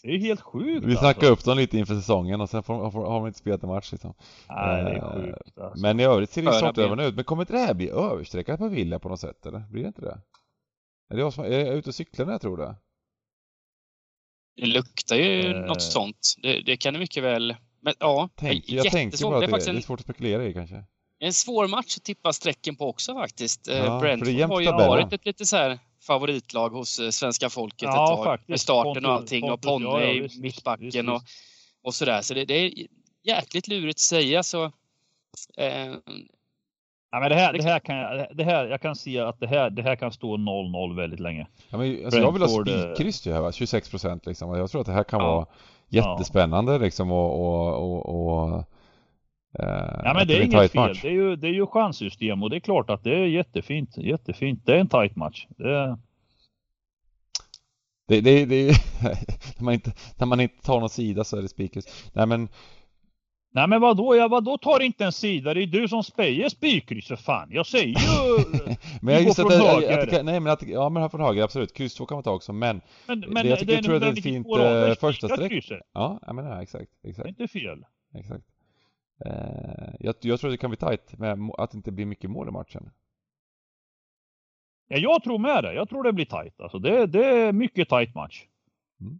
Det är helt sjukt Vi snackade alltså. upp dem lite inför säsongen och sen får, får, har de inte spelat en match liksom. Nej, det är eh, sjukt alltså. Men i övrigt ser det snart över ut. Men kommer inte det här bli överstreckat på Villa på något sätt eller? Blir det inte det? Är, det jag, som, är jag ute och cyklar när jag tror det? Det luktar ju eh. något sånt. Det, det kan det mycket väl... Men ja, Tänk, jag tänker bara att det, är, det är svårt att spekulera i kanske. En svår match att tippa strecken på också faktiskt. Eh, ja, Brentford har ju varit ett lite så här favoritlag hos eh, svenska folket ja, ett tag. Faktiskt. Med starten Pontus, och allting Pontus, och Ponne ja, i visst, mittbacken visst, och, och sådär. Så det, det, är jäkligt lurigt att säga så. Eh, Ja, men det här, det här kan jag, det här, jag kan se att det här, det här kan stå 0-0 väldigt länge. Ja, men, alltså, jag vill ha spikkryss ju här, 26 procent liksom. Jag tror att det här kan ja. vara jättespännande ja. liksom och, och, och, och eh, Ja men det är inget fel. Det är, ju, det är ju chanssystem och det är klart att det är jättefint. Jättefint. Det är en tight match. Det... Det, det, det, när, man inte, när man inte tar någon sida så är det spikris. Nej men Nej men vadå, ja, vadå tar inte en sida? Det är du som spejar spikryss för fan. Jag säger ju... men jag just att, det, att, att, nej men att, ja men från höger absolut. Kryss 2 kan man ta också men... Men, men det, jag, tycker, det, jag tror att det är ett fint äh, första streck. Ja, jag menar exakt, exakt. Det är inte fel. Exakt. Uh, jag, jag tror det kan bli tight med att det inte blir mycket mål i matchen. Ja, jag tror med det. Jag tror det blir tight. Alltså det, det är mycket tight match. Mm.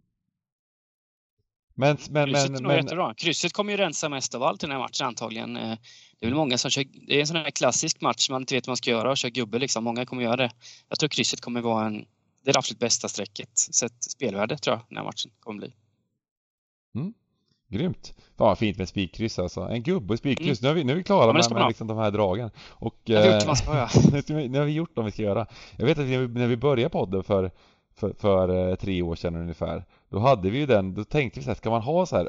Men, men, Krysset men, men... Krysset kommer ju rensa mest av allt i den här matchen antagligen. Eh, det är väl många som kör, det är en sån här klassisk match man inte vet vad man ska göra och kör gubbe liksom. Många kommer göra det. Jag tror krysset kommer vara en det är det absolut bästa strecket sett spelvärde tror jag den här matchen kommer bli. Mm. Grymt! Fan vad fint med spikkryss alltså. En gubbe och spikkryss. Mm. Nu, är vi, nu är vi klara ja, med, med liksom de här dragen. Och, göra. nu har vi gjort de vi ska göra. Jag vet att när vi började podden för, för, för eh, tre år sedan ungefär. Då hade vi ju den, då tänkte vi så här, ska man ha så här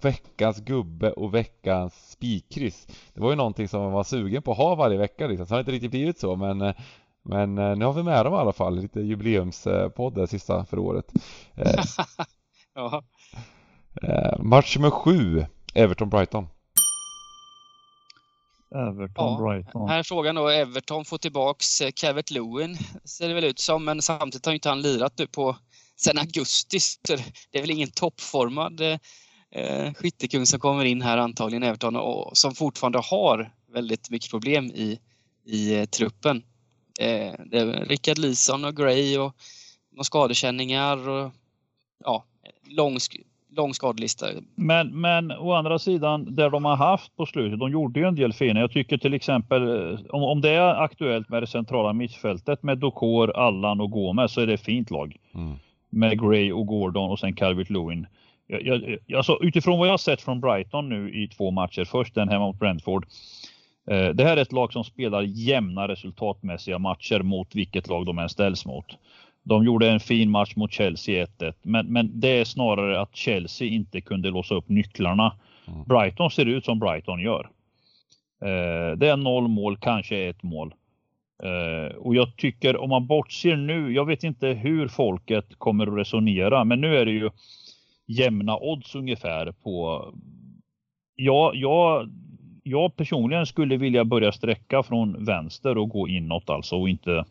veckans gubbe och veckans spikkryss? Det var ju någonting som man var sugen på att ha varje vecka liksom. Så det har inte riktigt blivit så men eh, men eh, nu har vi med dem i alla fall, lite jubileumspodd sista för året. ja. Eh, match nummer sju, Everton-Brighton. Everton-Brighton. Ja, här är frågan då, Everton får tillbaks Calvert Lewin ser det väl ut som, men samtidigt har inte han lirat nu på sen augusti. Så det är väl ingen toppformad eh, skyttekung som kommer in här antagligen Everton och som fortfarande har väldigt mycket problem i, i eh, truppen. Eh, det är Rickard Lison och Gray och några skadekänningar och ja, lång lång skadelista. Men, men å andra sidan, där de har haft på slutet, de gjorde ju en del fina. Jag tycker till exempel, eh, om, om det är aktuellt med det centrala mittfältet med Dokor, Allan och Gomez så är det ett fint lag. Mm. Med Gray och Gordon och sen Calvert Lewin. Jag, jag, alltså, utifrån vad jag sett från Brighton nu i två matcher, först den hemma mot Brentford. Eh, det här är ett lag som spelar jämna resultatmässiga matcher mot vilket lag de än ställs mot. De gjorde en fin match mot Chelsea 1-1, men, men det är snarare att Chelsea inte kunde låsa upp nycklarna. Mm. Brighton ser ut som Brighton gör. Eh, det är noll mål, kanske ett mål. Eh, och jag tycker om man bortser nu, jag vet inte hur folket kommer att resonera, men nu är det ju jämna odds ungefär på Ja, jag, jag personligen skulle vilja börja sträcka från vänster och gå inåt alltså och inte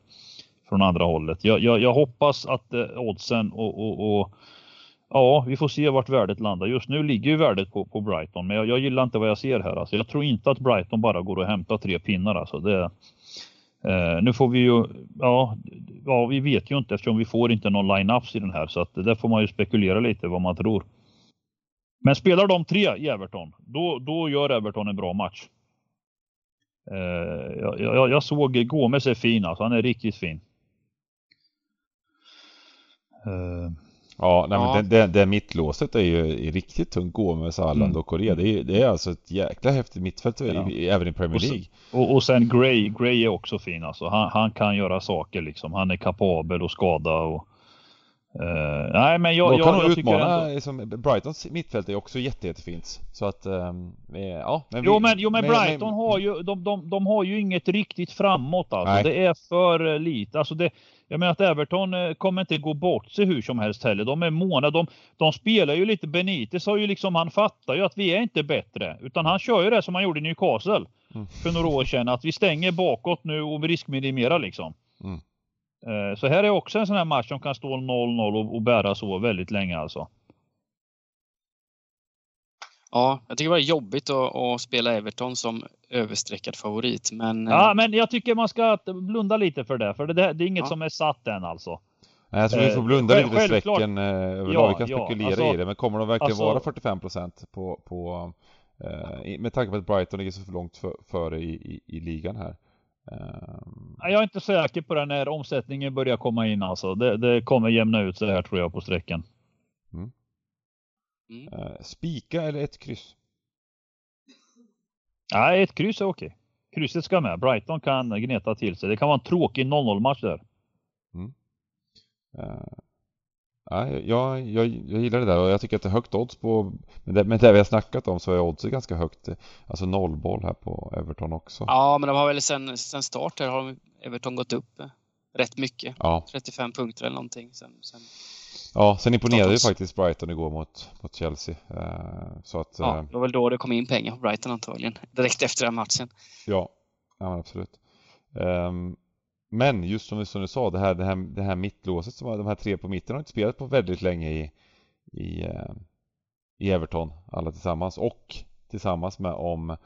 från andra hållet. Jag, jag, jag hoppas att eh, oddsen och, och, och, ja, vi får se vart värdet landar. Just nu ligger ju värdet på, på Brighton, men jag, jag, gillar inte vad jag ser här. Alltså, jag tror inte att Brighton bara går och hämtar tre pinnar. Alltså, det, eh, nu får vi ju, ja, ja, vi vet ju inte eftersom vi får inte någon line-ups i den här, så att där får man ju spekulera lite vad man tror. Men spelar de tre i Everton, då, då gör Everton en bra match. Eh, jag, jag, jag såg Gomes är fin alltså, han är riktigt fin. Eh, ja, nej, ja. men det, det, det mittlåset är ju riktigt tungt. Gomes, Alland mm. och Korea. Det är, det är alltså ett jäkla häftigt mittfält ja. i, även i Premier League. Och, sen, och, och sen Gray, Gray är också fin alltså. Han, han, kan göra saker liksom. Han är kapabel och skada och Uh, nej men jag, Då kan jag, jag utmana, ändå... liksom, Brightons mittfält är också jätte, jättefint. Så att, um, ja. Men vi, jo men, jo, men, men Brighton men, har ju, de, de, de har ju inget riktigt framåt alltså. Nej. Det är för lite. Alltså det, jag menar att Everton eh, kommer inte gå bort sig hur som helst heller. De är måna. De, de spelar ju lite Benitez har ju liksom, han fattar ju att vi är inte bättre. Utan han kör ju det som han gjorde i Newcastle mm. för några år sedan. Att vi stänger bakåt nu och riskminimerar liksom. Mm. Eh, så här är också en sån här match som kan stå 0-0 och, bära så väldigt länge alltså. Ja, jag tycker det var jobbigt att, att, spela Everton som överstreckad favorit. Men, ja, eh, men jag tycker man ska blunda lite för det. För det, det är inget ja. som är satt än alltså. Nej, jag tror vi får blunda eh, lite för strecken överlag. Ja, vi kan spekulera ja, alltså, i det. Men kommer de verkligen alltså, vara 45 på, på eh, med tanke på att Brighton ligger så långt för, före i, i, i ligan här. Um... Jag är inte säker på det när omsättningen börjar komma in alltså. Det, det kommer jämna ut sig här tror jag på sträckan. Mm. Mm. Uh, spika eller ett kryss? Nej, ett kryss är okej. Krysset ska med. Brighton kan gneta till sig. Det kan vara en tråkig 0-0 match där. Mm. Ja, jag, jag, jag gillar det där och jag tycker att det är högt odds på, men det, men det vi har snackat om så är oddset ganska högt. Alltså nollboll här på Everton också. Ja, men de har väl sen, sen start här har Everton gått upp rätt mycket. Ja. 35 punkter eller någonting. Sen, sen... Ja, sen imponerade ju faktiskt Brighton igår mot, mot Chelsea. Uh, så att, ja, eh, det var väl då det kom in pengar på Brighton antagligen. Direkt efter den matchen. Ja, ja absolut. Um, men just som, som du sa, det här, det här, det här mittlåset som var, de här tre på mitten har inte spelat på väldigt länge i, i, eh, i Everton, alla tillsammans. Och tillsammans med om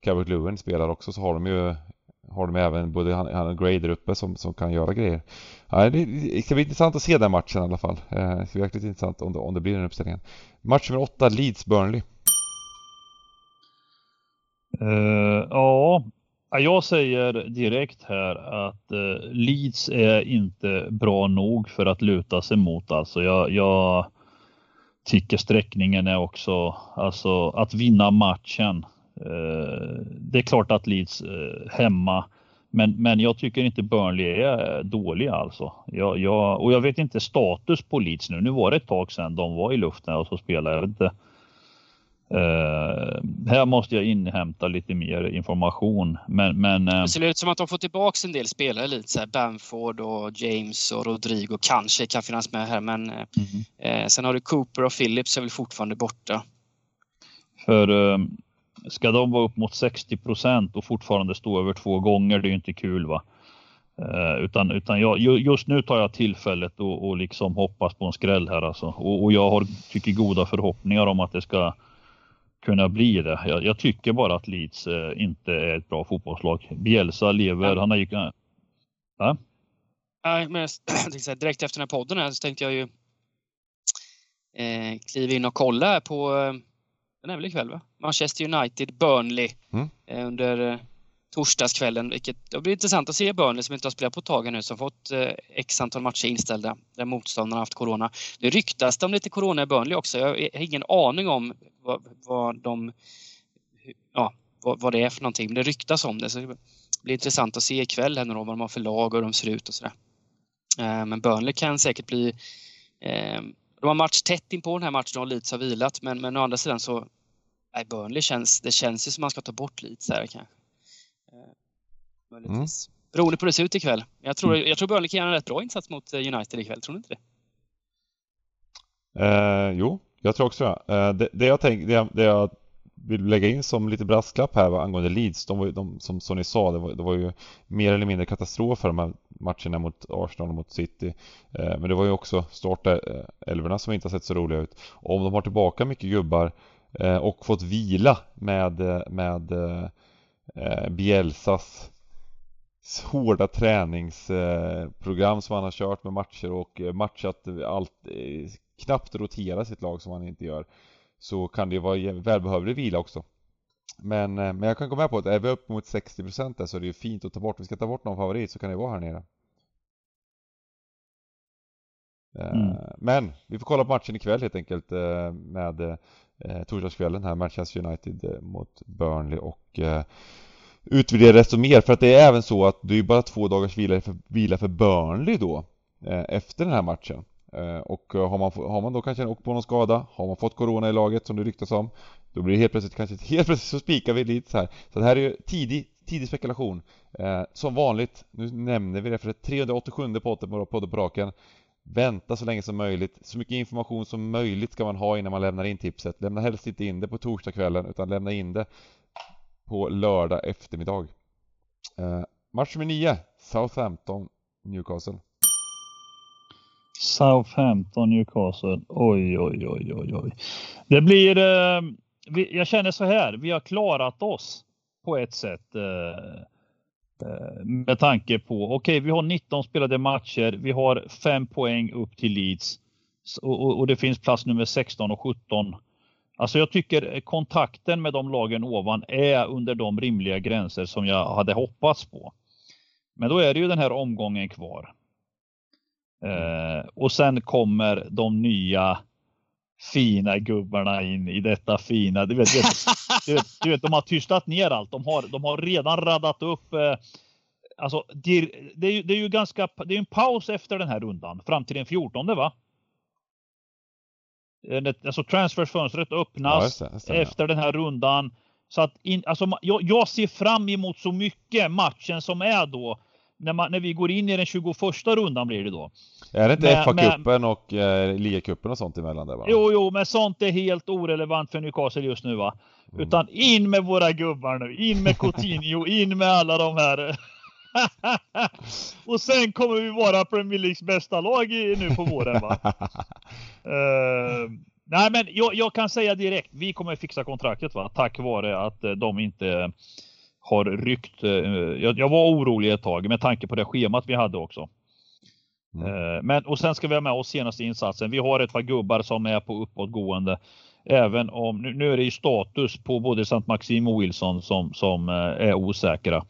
Calvert Lewin spelar också så har de ju har de även både han, och Gray där uppe som, som kan göra grejer. Ja, det, det ska bli intressant att se den matchen i alla fall. Eh, det ska bli verkligen intressant om det, om det blir den uppställningen. Match nummer åtta, Leeds-Burnley. Uh, ja, jag säger direkt här att eh, Leeds är inte bra nog för att luta sig mot. Alltså jag, jag tycker sträckningen är också, alltså att vinna matchen. Eh, det är klart att Leeds eh, hemma, men, men jag tycker inte Burnley är eh, dåliga alltså. Jag, jag, och jag vet inte status på Leeds nu. Nu var det ett tag sedan de var i luften och så spelade. Jag vet inte Uh, här måste jag inhämta lite mer information. Men, men, uh... Det ser ut som att de får tillbaka en del spelare lite så här Bamford och James och Rodrigo kanske kan finnas med här men mm uh, sen har du Cooper och Phillips är väl fortfarande borta. För ska de vara upp mot 60 procent och fortfarande stå över två gånger, det är ju inte kul va. utan utan jag, just nu tar jag tillfället och, och liksom hoppas på en skräll här alltså. Och, och jag har, tycker goda förhoppningar om att det ska kunna bli det. Jag, jag tycker bara att Leeds eh, inte är ett bra fotbollslag. Bielsa lever, ja. han har ju... Ja? Nej, men direkt efter den här podden här så tänkte jag ju eh, kliva in och kolla på, eh, den är väl ikväll va? Manchester United, Burnley mm. eh, under eh, torsdagskvällen. Vilket, det blir intressant att se Burnley som inte har spelat på ett tag nu, som fått eh, x antal matcher inställda där motståndarna haft corona. Nu ryktas det om lite corona i Burnley också. Jag har ingen aning om vad, vad de ja, vad, vad, det är för någonting. Men det ryktas om det. Så det blir intressant att se ikväll här då, vad de har för lag och hur de ser ut och sådär. Eh, men Burnley kan säkert bli eh, de har match tätt in på den här matchen och Leeds har vilat men, men å andra sidan så nej, Burnley känns, det känns ju som man ska ta bort Leeds här kanske. Möjligtvis. Mm. Beroende på hur det ser ut ikväll. Jag tror, mm. jag tror Burnley kan göra en rätt bra insats mot eh, United ikväll, tror du inte det? Eh, jo, jag tror också eh, det. Det jag, tänk, det, det jag vill lägga in som lite brasklapp här va, angående Leeds, de var, de, som, som ni sa, det var, det var ju mer eller mindre katastrof för de här matcherna mot Arsenal och mot City. Eh, men det var ju också startelvorna eh, som inte har sett så roliga ut. Och om de har tillbaka mycket gubbar eh, och fått vila med, eh, med eh, Bielsas hårda träningsprogram som han har kört med matcher och matchat allt, eh, knappt rotera sitt lag som han inte gör så kan det vara välbehövlig vila också. Men, eh, men jag kan gå med på att är vi upp mot 60% där så är det ju fint att ta bort, vi ska ta bort någon favorit så kan det vara här nere. Eh, mm. Men vi får kolla på matchen ikväll helt enkelt med Eh, torsdagskvällen här, Manchester United eh, mot Burnley och eh, utvärdera desto mer för att det är även så att det är bara två dagars vila för, vila för Burnley då eh, efter den här matchen. Eh, och har man, har man då kanske åkt på någon skada, har man fått Corona i laget som det ryktas om, då blir det helt plötsligt kanske helt plötsligt så spikar vi lite så här. Så det här är ju tidig, tidig spekulation. Eh, som vanligt, nu nämner vi det för det 387 podden på, podden på raken. Vänta så länge som möjligt, så mycket information som möjligt ska man ha innan man lämnar in tipset. Lämna helst inte in det på torsdagskvällen utan lämna in det på lördag eftermiddag. Eh, match nummer 9, Southampton, Newcastle. Southampton, Newcastle. Oj, oj, oj, oj, oj. Det blir... Eh, vi, jag känner så här, vi har klarat oss på ett sätt. Eh, Eh, med tanke på, okej, okay, vi har 19 spelade matcher, vi har 5 poäng upp till Leeds och, och, och det finns plats nummer 16 och 17 Alltså jag tycker kontakten med de lagen ovan är under de rimliga gränser som jag hade hoppats på. Men då är det ju den här omgången kvar. Eh, och sen kommer de nya fina gubbarna in i detta fina. Du vet, du vet, du vet, de har tystat ner allt. De har, de har redan radat upp. Eh, alltså, det, det, är ju, det är ju ganska. Det är en paus efter den här rundan fram till den 14 va? Eh, alltså transferfönstret öppnas ja, det, efter den här rundan. Så att in, alltså, jag, jag, ser fram emot så mycket matchen som är då. När, man, när vi går in i den 21 rundan blir det då. Är det inte FA-cupen och eh, ligacupen och sånt emellan där va? Jo, jo, men sånt är helt orelevant för Newcastle just nu va. Mm. Utan in med våra gubbar nu. In med Coutinho, in med alla de här. och sen kommer vi vara Premier Leagues bästa lag i, nu på våren va. uh, nej men jag, jag, kan säga direkt, vi kommer fixa kontraktet va. Tack vare att uh, de inte har ryckt. Uh, jag, jag, var orolig ett tag med tanke på det schemat vi hade också. Mm. Men och sen ska vi ha med oss senaste insatsen. Vi har ett par gubbar som är på uppåtgående. Även om, nu, nu är det ju status på både St. Maxim och Wilson som, som är osäkra.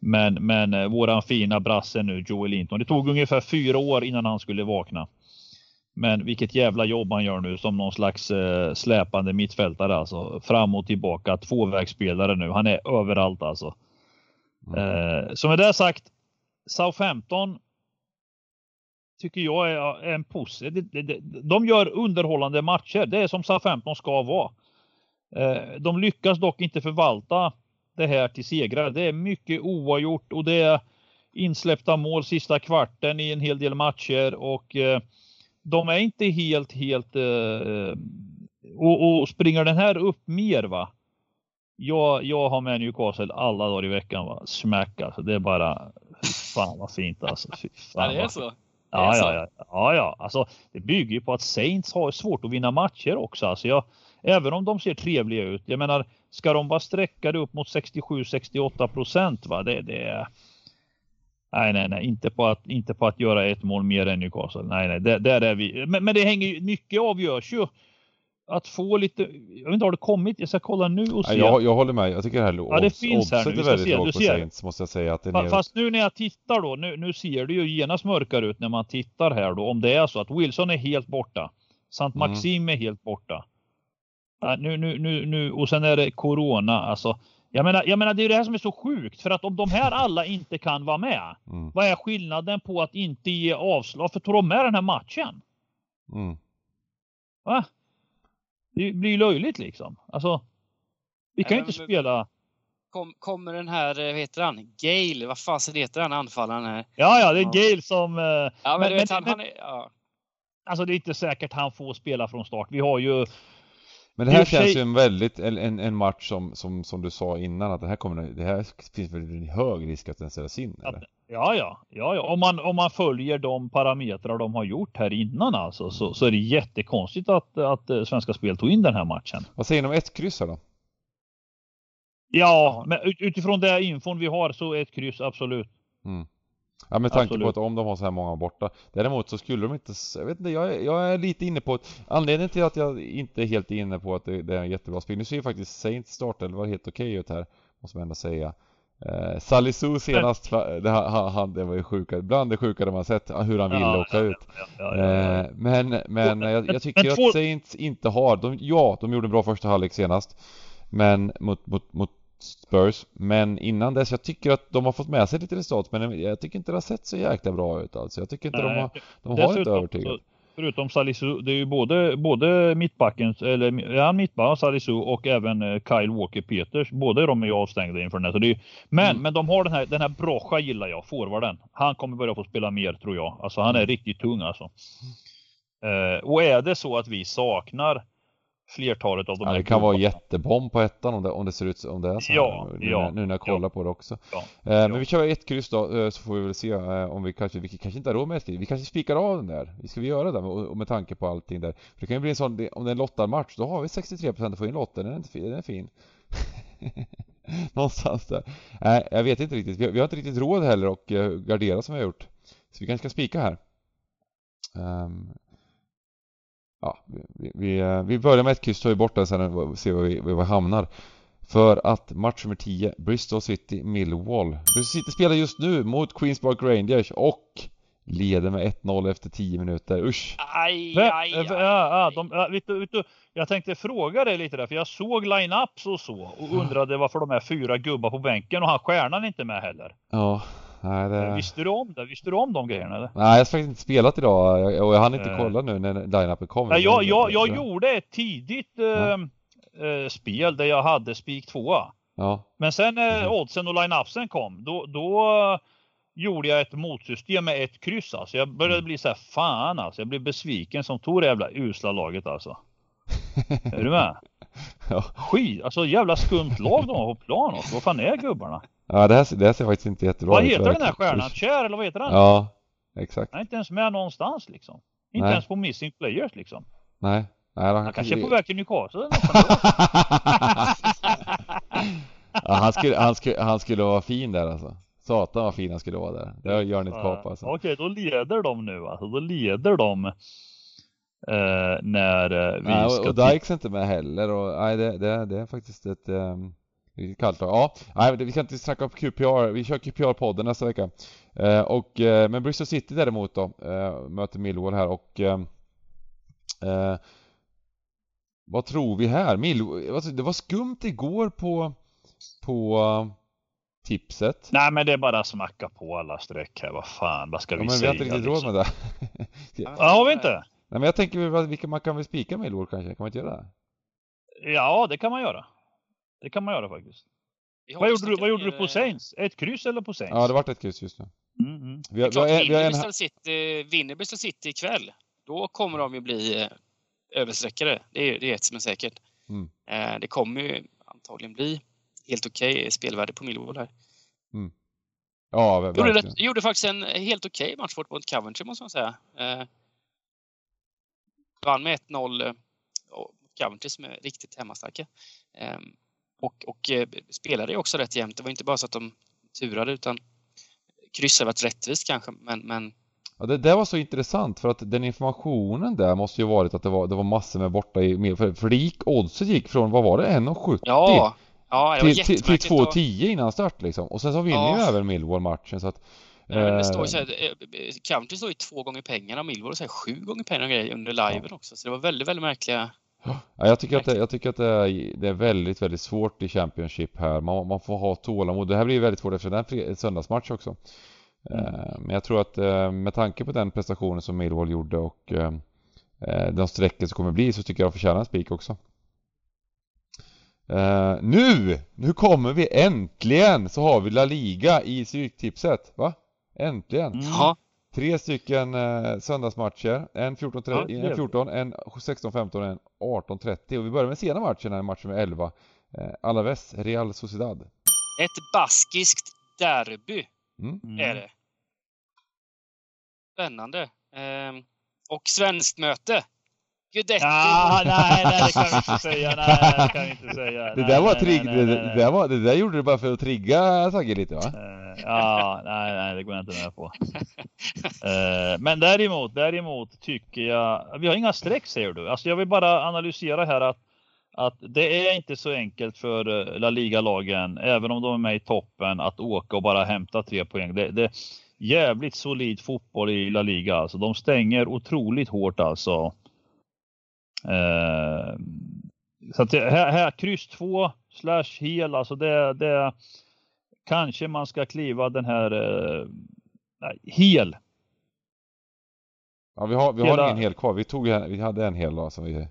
Men, men våran fina brasse nu, Joel Linton. Det tog ungefär fyra år innan han skulle vakna. Men vilket jävla jobb han gör nu som någon slags eh, släpande mittfältare alltså. Fram och tillbaka, tvåvägsspelare nu. Han är överallt alltså. Mm. Eh, så med det sagt, Southampton tycker jag är en positiv. De gör underhållande matcher. Det är som Southampton ska vara. Eh, de lyckas dock inte förvalta det här till segrar. Det är mycket oavgjort och det är insläppta mål sista kvarten i en hel del matcher och eh, de är inte helt, helt eh, och, och, springer den här upp mer va? Jag, jag har med Newcastle alla dagar i veckan va? Smack alltså. Det är bara, fan vad fint alltså. Fy fan, det är så. Ja, ja, ja, ja, ja, alltså det bygger ju på att Saints har svårt att vinna matcher också. Alltså jag, även om de ser trevliga ut. Jag menar, ska de bara sträcka det upp mot 67-68 procent va? Det, det, Nej, nej, nej, inte på att, inte på att göra ett mål mer än Newcastle. Nej, nej, där, där är vi. Men, men det hänger ju, mycket avgörs ju. Att få lite, jag vet inte, har det kommit? Jag ska kolla nu och se. Ja, jag, jag håller med, jag tycker det här låg. Ja, det finns här nu. Ska se, du ser. Saints, måste jag säga. Att det är... Fast nu när jag tittar då, nu, nu ser det ju genast mörkare ut när man tittar här då. Om det är så att Wilson är helt borta. Sant. Maxim mm. är helt borta. Ja, nu, nu, nu, nu, och sen är det Corona, alltså. Jag menar, jag menar, det är det här som är så sjukt. För att om de här alla inte kan vara med. Mm. Vad är skillnaden på att inte ge avslag? För tar de med den här matchen? Mm. Va? Det blir löjligt liksom. Alltså. Vi kan ju inte spela. Kom, kommer den här, eh, vad heter han? Gale, vad fasen heter han anfallaren här? Ja, ja, det är. Gale som... Eh, ja, men, men, vet, han, men, han är, ja. Alltså det är inte säkert han får spela från start. Vi har ju men det här känns sig... ju en väldigt, en, en match som, som, som du sa innan att det här kommer, det här finns väl en hög risk att den ställs in eller? Ja, ja, ja, ja. Om man, om man följer de parametrar de har gjort här innan alltså så, så är det jättekonstigt att, att eh, Svenska Spel tog in den här matchen. Vad säger ni om ett kryss här då? Ja, men utifrån det infon vi har så ett kryss absolut. Mm. Ja med tanke Absolut. på att om de har så här många borta. Däremot så skulle de inte, jag vet inte, jag är, jag är lite inne på att Anledningen till att jag inte är helt inne på att det, det är en jättebra spel Nu ser ju faktiskt Saints startelva helt okej ut här Måste man ändå säga. Eh, Salisu senast, det, han, det var ju sjuka, bland det sjukare man sett hur han ville ja, åka ja, ut. ja, eh, Men, men jag, jag tycker att Saints inte har, de, ja de gjorde en bra första halvlek senast Men mot, mot, mot Spurs. Men innan dess, jag tycker att de har fått med sig lite resultat men jag tycker inte det har sett så jäkla bra ut alltså. Jag tycker inte Nej, de har, de har inte övertygat. Förutom Salisu, det är ju både, både mittbacken, eller ja, mittback, Salisu och även eh, Kyle Walker Peters. Båda de är ju avstängda inför den här. Så det är, men, mm. men de har den här, den här Brocha gillar jag, forwarden. Han kommer börja få spela mer tror jag. Alltså han är mm. riktigt tung alltså. Uh, och är det så att vi saknar flertalet av de ja, Det kan vara jättebomb på ettan om det, om det ser ut om det är så ja, nu, ja, nu när jag kollar ja, på det också. Ja, eh, men vi kör ett kryss då eh, så får vi väl se eh, om vi kanske, vi kanske inte har råd med ett kryss. Vi kanske spikar av den där. Vi ska vi göra det och, och med tanke på allting där. För det kan ju bli en sån, om det är en lottad match då har vi 63% att få in lotten. Den är inte fin. Den är fin. Någonstans där. Nej, jag vet inte riktigt. Vi har, vi har inte riktigt råd heller att uh, gardera som vi har gjort. Så vi kanske ska spika här. Um, ja, vi, vi, eh, vi börjar med ett kryss, tar vi bort den sen och ser var vi, var vi hamnar. För att match nummer 10, Bristol City Millwall. Bristol City spelar just nu mot Queens Park Rangers och leder med 1-0 efter 10 minuter. Usch! Aj, aj, aj, ja, ja, de, vet du, vet du, jag tänkte fråga dig lite där, för jag såg line-ups och så och undrade varför de är fyra gubbar på bänken och han stjärnan inte med heller. Ja, Nej, det... Visste du om det? Visste du om de grejerna eller? Nej, jag har faktiskt inte spelat idag och jag hann inte uh... kolla nu när line-upen kom. Nej, jag, jag, jag gjorde ett tidigt uh, uh, spel där jag hade spik 2 Ja. Men sen när mm. oddsen och line-upsen kom, då, då gjorde jag ett motsystem med ett kryss alltså. Jag började mm. bli så här, fan alltså. Jag blev besviken som tog det jävla usla laget alltså. är du med? Ja. Skit, alltså jävla skumt lag de har på plan också. Vad fan är gubbarna? Ja det här, det här ser faktiskt inte jättebra ut. Vad heter den här stjärnan? Cher eller vad heter den? Ja, exakt. Han är inte ens med någonstans liksom. Inte Nej. ens på Missing Players liksom. Nej. Nej han, han kanske är på väg till Newcastle ja, han, skulle, han, skulle, han skulle vara fin där alltså. Satan vad fin han skulle vara där. Det gör ni ett kap alltså. Okej, då leder de nu alltså. Då leder de Eh, när eh, vi nej, ska... Och, och Dykes är inte med heller och nej det, det, det är faktiskt ett um, kallt Ja, nej vi ska inte snacka om QPR, vi kör QPR-podden nästa vecka. Uh, och, uh, men Bristol City däremot då, uh, möter Millwall här och vad tror vi här? Millwall, alltså, det var skumt igår på, på tipset. Nej men det är bara att smacka på alla streck här, vad fan, vad ska ja, vi säga? Men vi har inte riktigt råd med det. ja, har vi inte? Nej men jag tänker, vilka man kan väl spika Millwall kanske? Kan man inte göra det? Ja, det kan man göra. Det kan man göra faktiskt. Vad gjorde, du, vad gjorde du på Saints? Ett kryss eller på Saints? Ja, det vart ett kryss just nu. Mm, mm. Vi har, vi har, vi har en... City, vinner Bristol City ikväll, då kommer de ju bli eh, översträckare. Det är, det är ett som är säkert. Mm. Eh, det kommer ju antagligen bli helt okej okay spelvärde på Millwall här. Mm. Ja, verkligen. Gjorde, gjorde faktiskt en helt okej okay match mot Coventry måste man säga. Eh, vann med 1-0 eh, Coventry som är riktigt hemmastarka. Eh, och, och eh, spelade också rätt jämnt. Det var inte bara så att de turade utan kryss har varit rättvist kanske men, men Ja, det där var så intressant för att den informationen där måste ju varit att det var, det var massor med borta i för, för det gick, oddset gick från, vad var det, 1,70? Ja, ja till, till, till 2,10 innan start liksom. Och sen så vinner ja. ju även Millwall matchen så att men det står så här, Country står ju två gånger pengarna och Millwall så här sju gånger pengarna grejer under liven ja. också. Så det var väldigt, väldigt märkliga Ja, jag tycker att, det, jag tycker att det, är, det är väldigt, väldigt svårt i Championship här. Man, man får ha tålamod. Det här blir väldigt svårt efter den söndagsmatch också. Mm. Eh, men jag tror att eh, med tanke på den prestationen som Millwall gjorde och eh, de sträckor som kommer bli så tycker jag att förtjänar en spik också. Nu! Nu kommer vi äntligen! Så har vi La Liga i Stryktipset, va? Äntligen! Mm. Tre stycken eh, söndagsmatcher. En 14.15, ja, en, 14, en 16.15 en 18.30. Och vi börjar med sena matchen här, match nummer 11. Eh, Alaves, Real Sociedad. Ett baskiskt derby mm. är det. Spännande. Eh, och svenskt möte. Guidetti. Ja, nej, nej, det kan vi inte säga. Nej, det kan vi inte säga. Det där var trigg, det, det, där var, det där gjorde du bara för att trigga Sagge lite va? Uh, ja, nej, nej, det går jag inte med på. Uh, men däremot, däremot tycker jag, vi har inga streck säger du. Alltså jag vill bara analysera här att att det är inte så enkelt för eh, La Liga-lagen, även om de är med i toppen, att åka och bara hämta tre poäng. Det, det är jävligt solid fotboll i La Liga. Alltså, de stänger otroligt hårt alltså. Eh, så att det, här, här kryss 2 slash hel, alltså det, det kanske man ska kliva den här eh, hel. Ja, vi har, vi Hela... har ingen hel kvar. Vi, tog, vi hade en hel då som vi...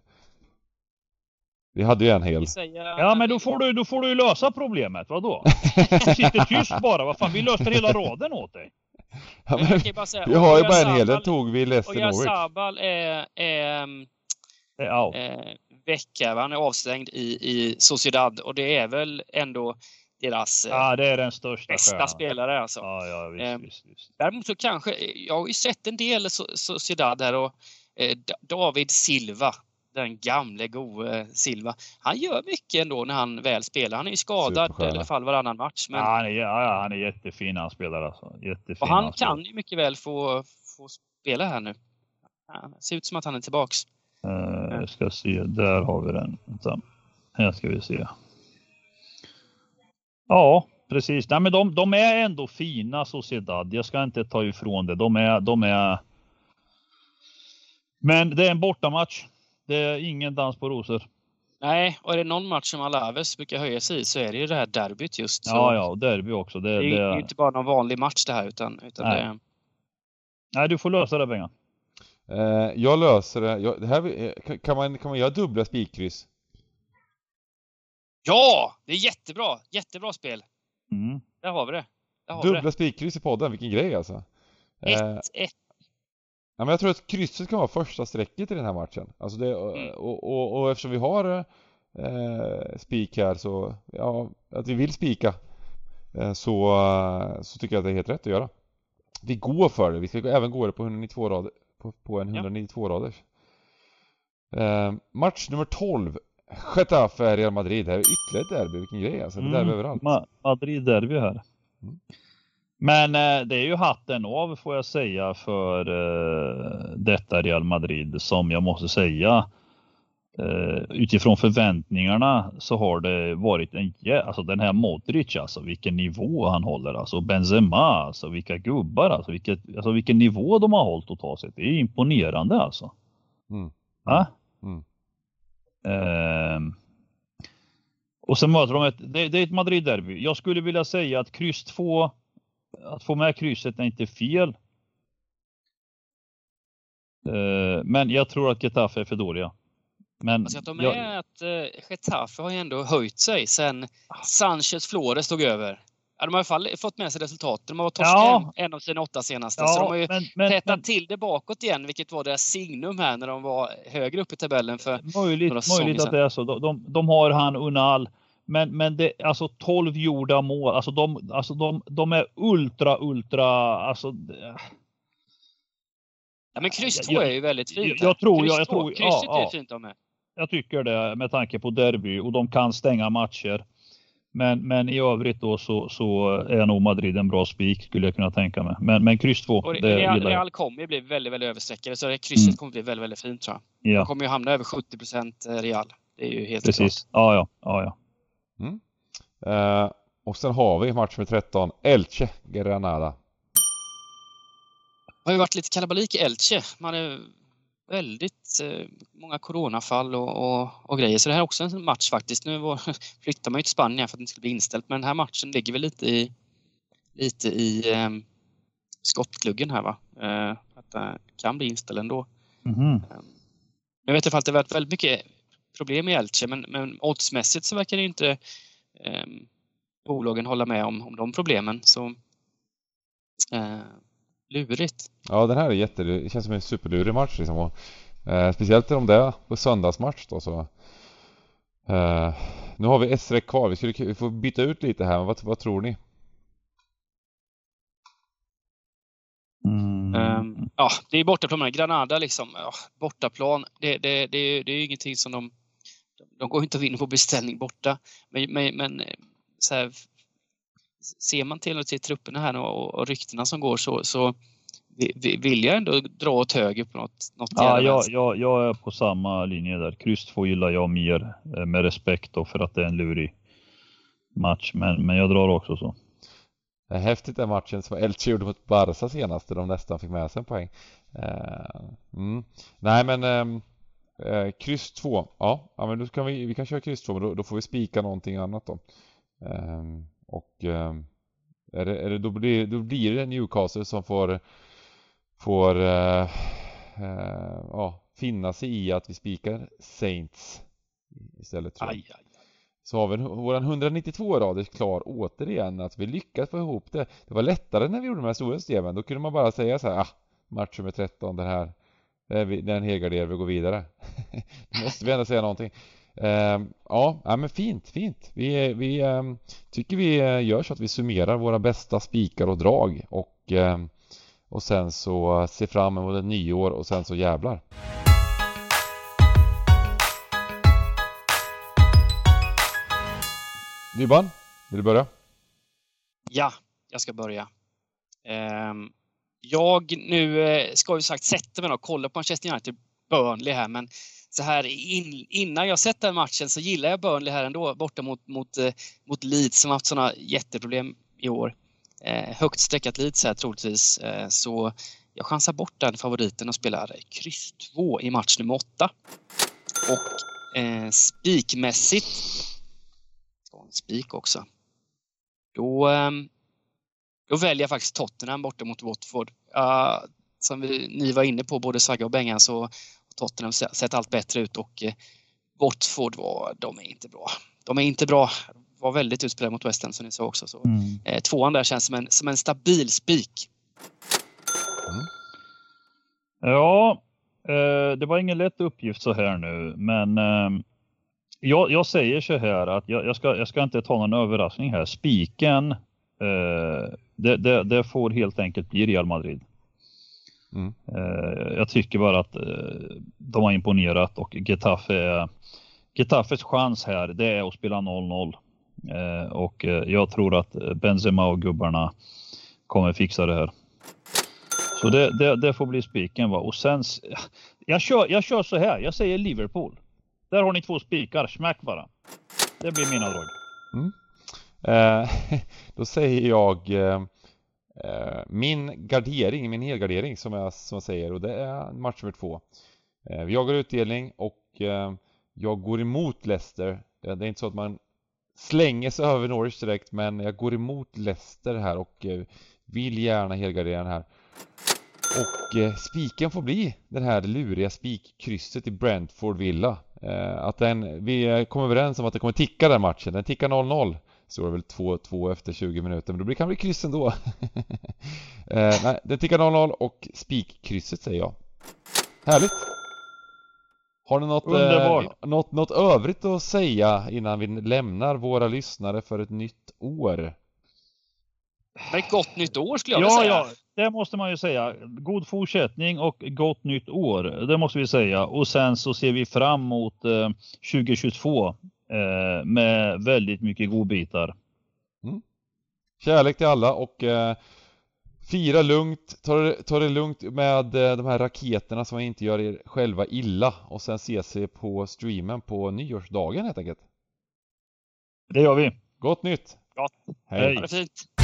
Vi hade ju en hel. Ja men då får du, då får du lösa problemet, vadå? Du sitter tyst bara, vad fan vi löste hela raden åt dig. Ja, men, vi har ju bara en hel, den tog vi i Leicester Norwich. Och Sabal är, är är out. Eh, vecka. Han är avstängd i, i Sociedad och det är väl ändå deras eh, ja, det är den största bästa stjärnan. spelare. Alltså. Ja, ja, visst, eh, visst, visst. Däremot så kanske, jag har ju sett en del Sociedad här och eh, David Silva, den gamle gode Silva. Han gör mycket ändå när han väl spelar. Han är ju skadad i alla fall varannan match. Men... Ja, han är, ja, han är jättefin han spelar alltså. Jättefin och han, han kan ju mycket väl få, få spela här nu. Det ser ut som att han är tillbaks. Uh, jag ska se, där har vi den. Vänta. Här ska vi se. Ja, precis. Nej, men de, de är ändå fina Sociedad. Jag ska inte ta ifrån det. De är, de är... Men det är en bortamatch. Det är ingen dans på rosor. Nej, och är det någon match som Alaves brukar höja sig i så är det ju det här derbyt just. Så ja, ja, derby också. Det, det, är ju inte bara någon vanlig match det här utan, utan Nej. det... Nej, du får lösa det Bengan. Eh, jag löser det. Jag, det här, eh, kan, man, kan man göra dubbla spikkryss? Ja! Det är jättebra! Jättebra spel. Mm. Där har vi det. Har dubbla spikkryss i podden, vilken grej alltså. 1-1. Eh, ja, men jag tror att krysset kan vara första strecket i den här matchen. Alltså det, mm. och, och, och, eftersom vi har eh, spik här så, ja, att vi vill spika eh, så, så tycker jag att det är helt rätt att göra. Vi går för det. Vi ska även gå det på 192 rader på, på en 192-raders. Ja. Eh, match nummer 12. Getafe Real Madrid. Det här är ytterligare ett derby. Vilken grej alltså. Det är mm. derby överallt. Ma Madrid derby här. Mm. Men eh, det är ju hatten av får jag säga för eh, detta Real Madrid som jag måste säga Uh, utifrån förväntningarna så har det varit en, alltså den här Modric alltså vilken nivå han håller alltså Benzema alltså vilka gubbar alltså, vilket, alltså vilken nivå de har hållit totalt sett. Det är imponerande alltså. Mm. Ja? Mm. Uh, och sen möter de ett, det, det är ett Madrid-derby. Jag skulle vilja säga att kryss 2, att få med krysset är inte fel. Uh, men jag tror att Getafe är för dåliga. Men alltså att de är jag... att uh, Getafe har ju ändå höjt sig sen Sanchez Flores tog över. Ja, de har i alla fall fått med sig resultat. De har torskat ja. en av sina åtta senaste. Ja, så de har ju men, men, tätat men... till det bakåt igen, vilket var deras signum här när de var högre upp i tabellen för Möjligt, möjligt att det är så. De, de, de har han Unal. Men, men det, alltså 12 gjorda mål, alltså de, alltså de, de är ultra, ultra, alltså Ja, men kryss 2 är ju väldigt fint. Jag, jag tror, jag, jag tror, krysset ja, är fint de med jag tycker det med tanke på derby och de kan stänga matcher. Men, men i övrigt då så, så är nog Madrid en bra spik skulle jag kunna tänka mig. Men, men kryss 2. Och det Real, Real kommer ju bli väldigt, väldigt överstreckade så det krysset mm. kommer bli väldigt, väldigt fint tror jag. Ja. De kommer ju hamna över 70 procent eh, Real. Det är ju helt Precis. klart. Ja, ja, ja, ja. Mm. Uh, och sen har vi match med 13, Elche Granada. Det har ju varit lite kalabalik i Elche. Man är väldigt eh, många coronafall och, och, och, grejer. Så det här är också en match faktiskt. Nu var, flyttar man ju till Spanien för att inte skulle bli inställt men den här matchen ligger väl lite i, lite i eh, skottgluggen här va. Eh, att det kan bli inställd ändå. Mm. Jag vet att det har varit väldigt mycket problem i Elche men, men oddsmässigt så verkar det inte eh, bolagen hålla med om, om de problemen. Så eh, lurigt. Ja, den här är jätte, det känns som en superlurig match liksom. Och, eh, speciellt om det är på söndagsmatch då så. Eh, nu har vi ett streck kvar, vi skulle vi får byta ut lite här, vad, vad tror ni? Mm. Um, ja, det är bortaplan. Granada liksom, ja, bortaplan. Det, det, det, det är ju ingenting som de... De går inte att vinna på beställning borta. Men, men, men så här, ser man till, till trupperna här och, och ryktena som går så, så vill jag ändå dra åt höger på något, något Ja, jag, jag, jag, är på samma linje där. Kryss 2 gillar jag mer eh, med respekt då för att det är en lurig match. Men, men jag drar också så. Det är häftigt den matchen som Elche gjorde mot Barca senast där de nästan fick med sig en poäng. Uh, mm. Nej men um, uh, kryss 2. Ja, ja men då kan vi, vi kan köra kryss 2 men då, då får vi spika någonting annat då. Um, och eh, är det, är det, då, blir, då blir det Newcastle som får, får eh, eh, ja, finna sig i att vi spikar Saints istället tror jag. Aj, aj. Så har vi våran 192 rader klar återigen att vi lyckas få ihop det. Det var lättare när vi gjorde de här stora systemen. Då kunde man bara säga så här, ah, match med 13, den här, den helgarderar vi går vidare. Då måste vi ändå säga någonting. Ehm, ja, men fint, fint. Vi, vi ehm, tycker vi eh, gör så att vi summerar våra bästa spikar och drag och, ehm, och sen så ser fram emot ett nyår och sen så jävlar. Dybban, vill du börja? Ja, jag ska börja. Jag nu eh, ska ju sagt sätta mig och kolla på Manchester United Burnley här men så här in, innan jag sett den matchen så gillar jag Burnley här ändå borta mot, mot, eh, mot Leeds som haft sådana jätteproblem i år. Eh, högt streckat Leeds här troligtvis. Eh, så jag chansar bort den favoriten och spelar kryss 2 i match nummer 8. Och eh, spikmässigt, ska en spik också, då, eh, då väljer jag faktiskt Tottenham borta mot Watford. Uh, som vi, ni var inne på, både Sagga och Bengan, så Tottenham sett allt bättre ut och eh, Watford var, de är inte bra. De är inte bra. Var väldigt utspelade mot West Ham som ni sa också. Så, mm. eh, tvåan där känns som en, som en stabil spik. Mm. Ja, eh, det var ingen lätt uppgift så här nu, men eh, jag, jag, säger så här att jag, jag, ska, jag ska inte ta någon överraskning här. Spiken, det, det, det, får helt enkelt bli Real Madrid. Mm. Eh, jag tycker bara att eh, de har imponerat och Getafe, Getafes chans här det är att spela 0-0. Eh, och jag tror att Benzema och gubbarna kommer fixa det här. Så det, det, det får bli spiken va. Och sen, jag kör, jag kör så här, jag säger Liverpool. Där har ni två spikar, smack bara. Det blir mina drag. Mm. Eh, då säger jag eh, Eh, min gardering, min helgardering som jag, som jag säger och det är match nummer två. Eh, vi jagar utdelning och eh, jag går emot Leicester. Det är inte så att man slänger sig över Norwich direkt men jag går emot Leicester här och vill gärna helgardera den här. Och spiken får bli den här luriga spikkrysset i Brentford Villa. Att den, vi kom överens om att det kommer ticka den matchen. Den tickar 0-0. Så det väl 2-2 efter 20 minuter, men då kan det bli kryss ändå. eh, nej, den tickar 0-0 och spikkrysset säger jag. Härligt! Har ni något, eh, något, något övrigt att säga innan vi lämnar våra lyssnare för ett nytt år? Ett gott nytt år skulle jag ja, vilja säga. Ja, det måste man ju säga. God fortsättning och gott nytt år. Det måste vi säga. Och sen så ser vi fram emot eh, 2022 eh, med väldigt mycket godbitar. Mm. Kärlek till alla och eh, Fira lugnt, ta det, ta det lugnt med eh, de här raketerna som inte gör er själva illa och sen ses vi på streamen på nyårsdagen helt enkelt. Det gör vi. Gott nytt! Gott! Hej! Ha det fint!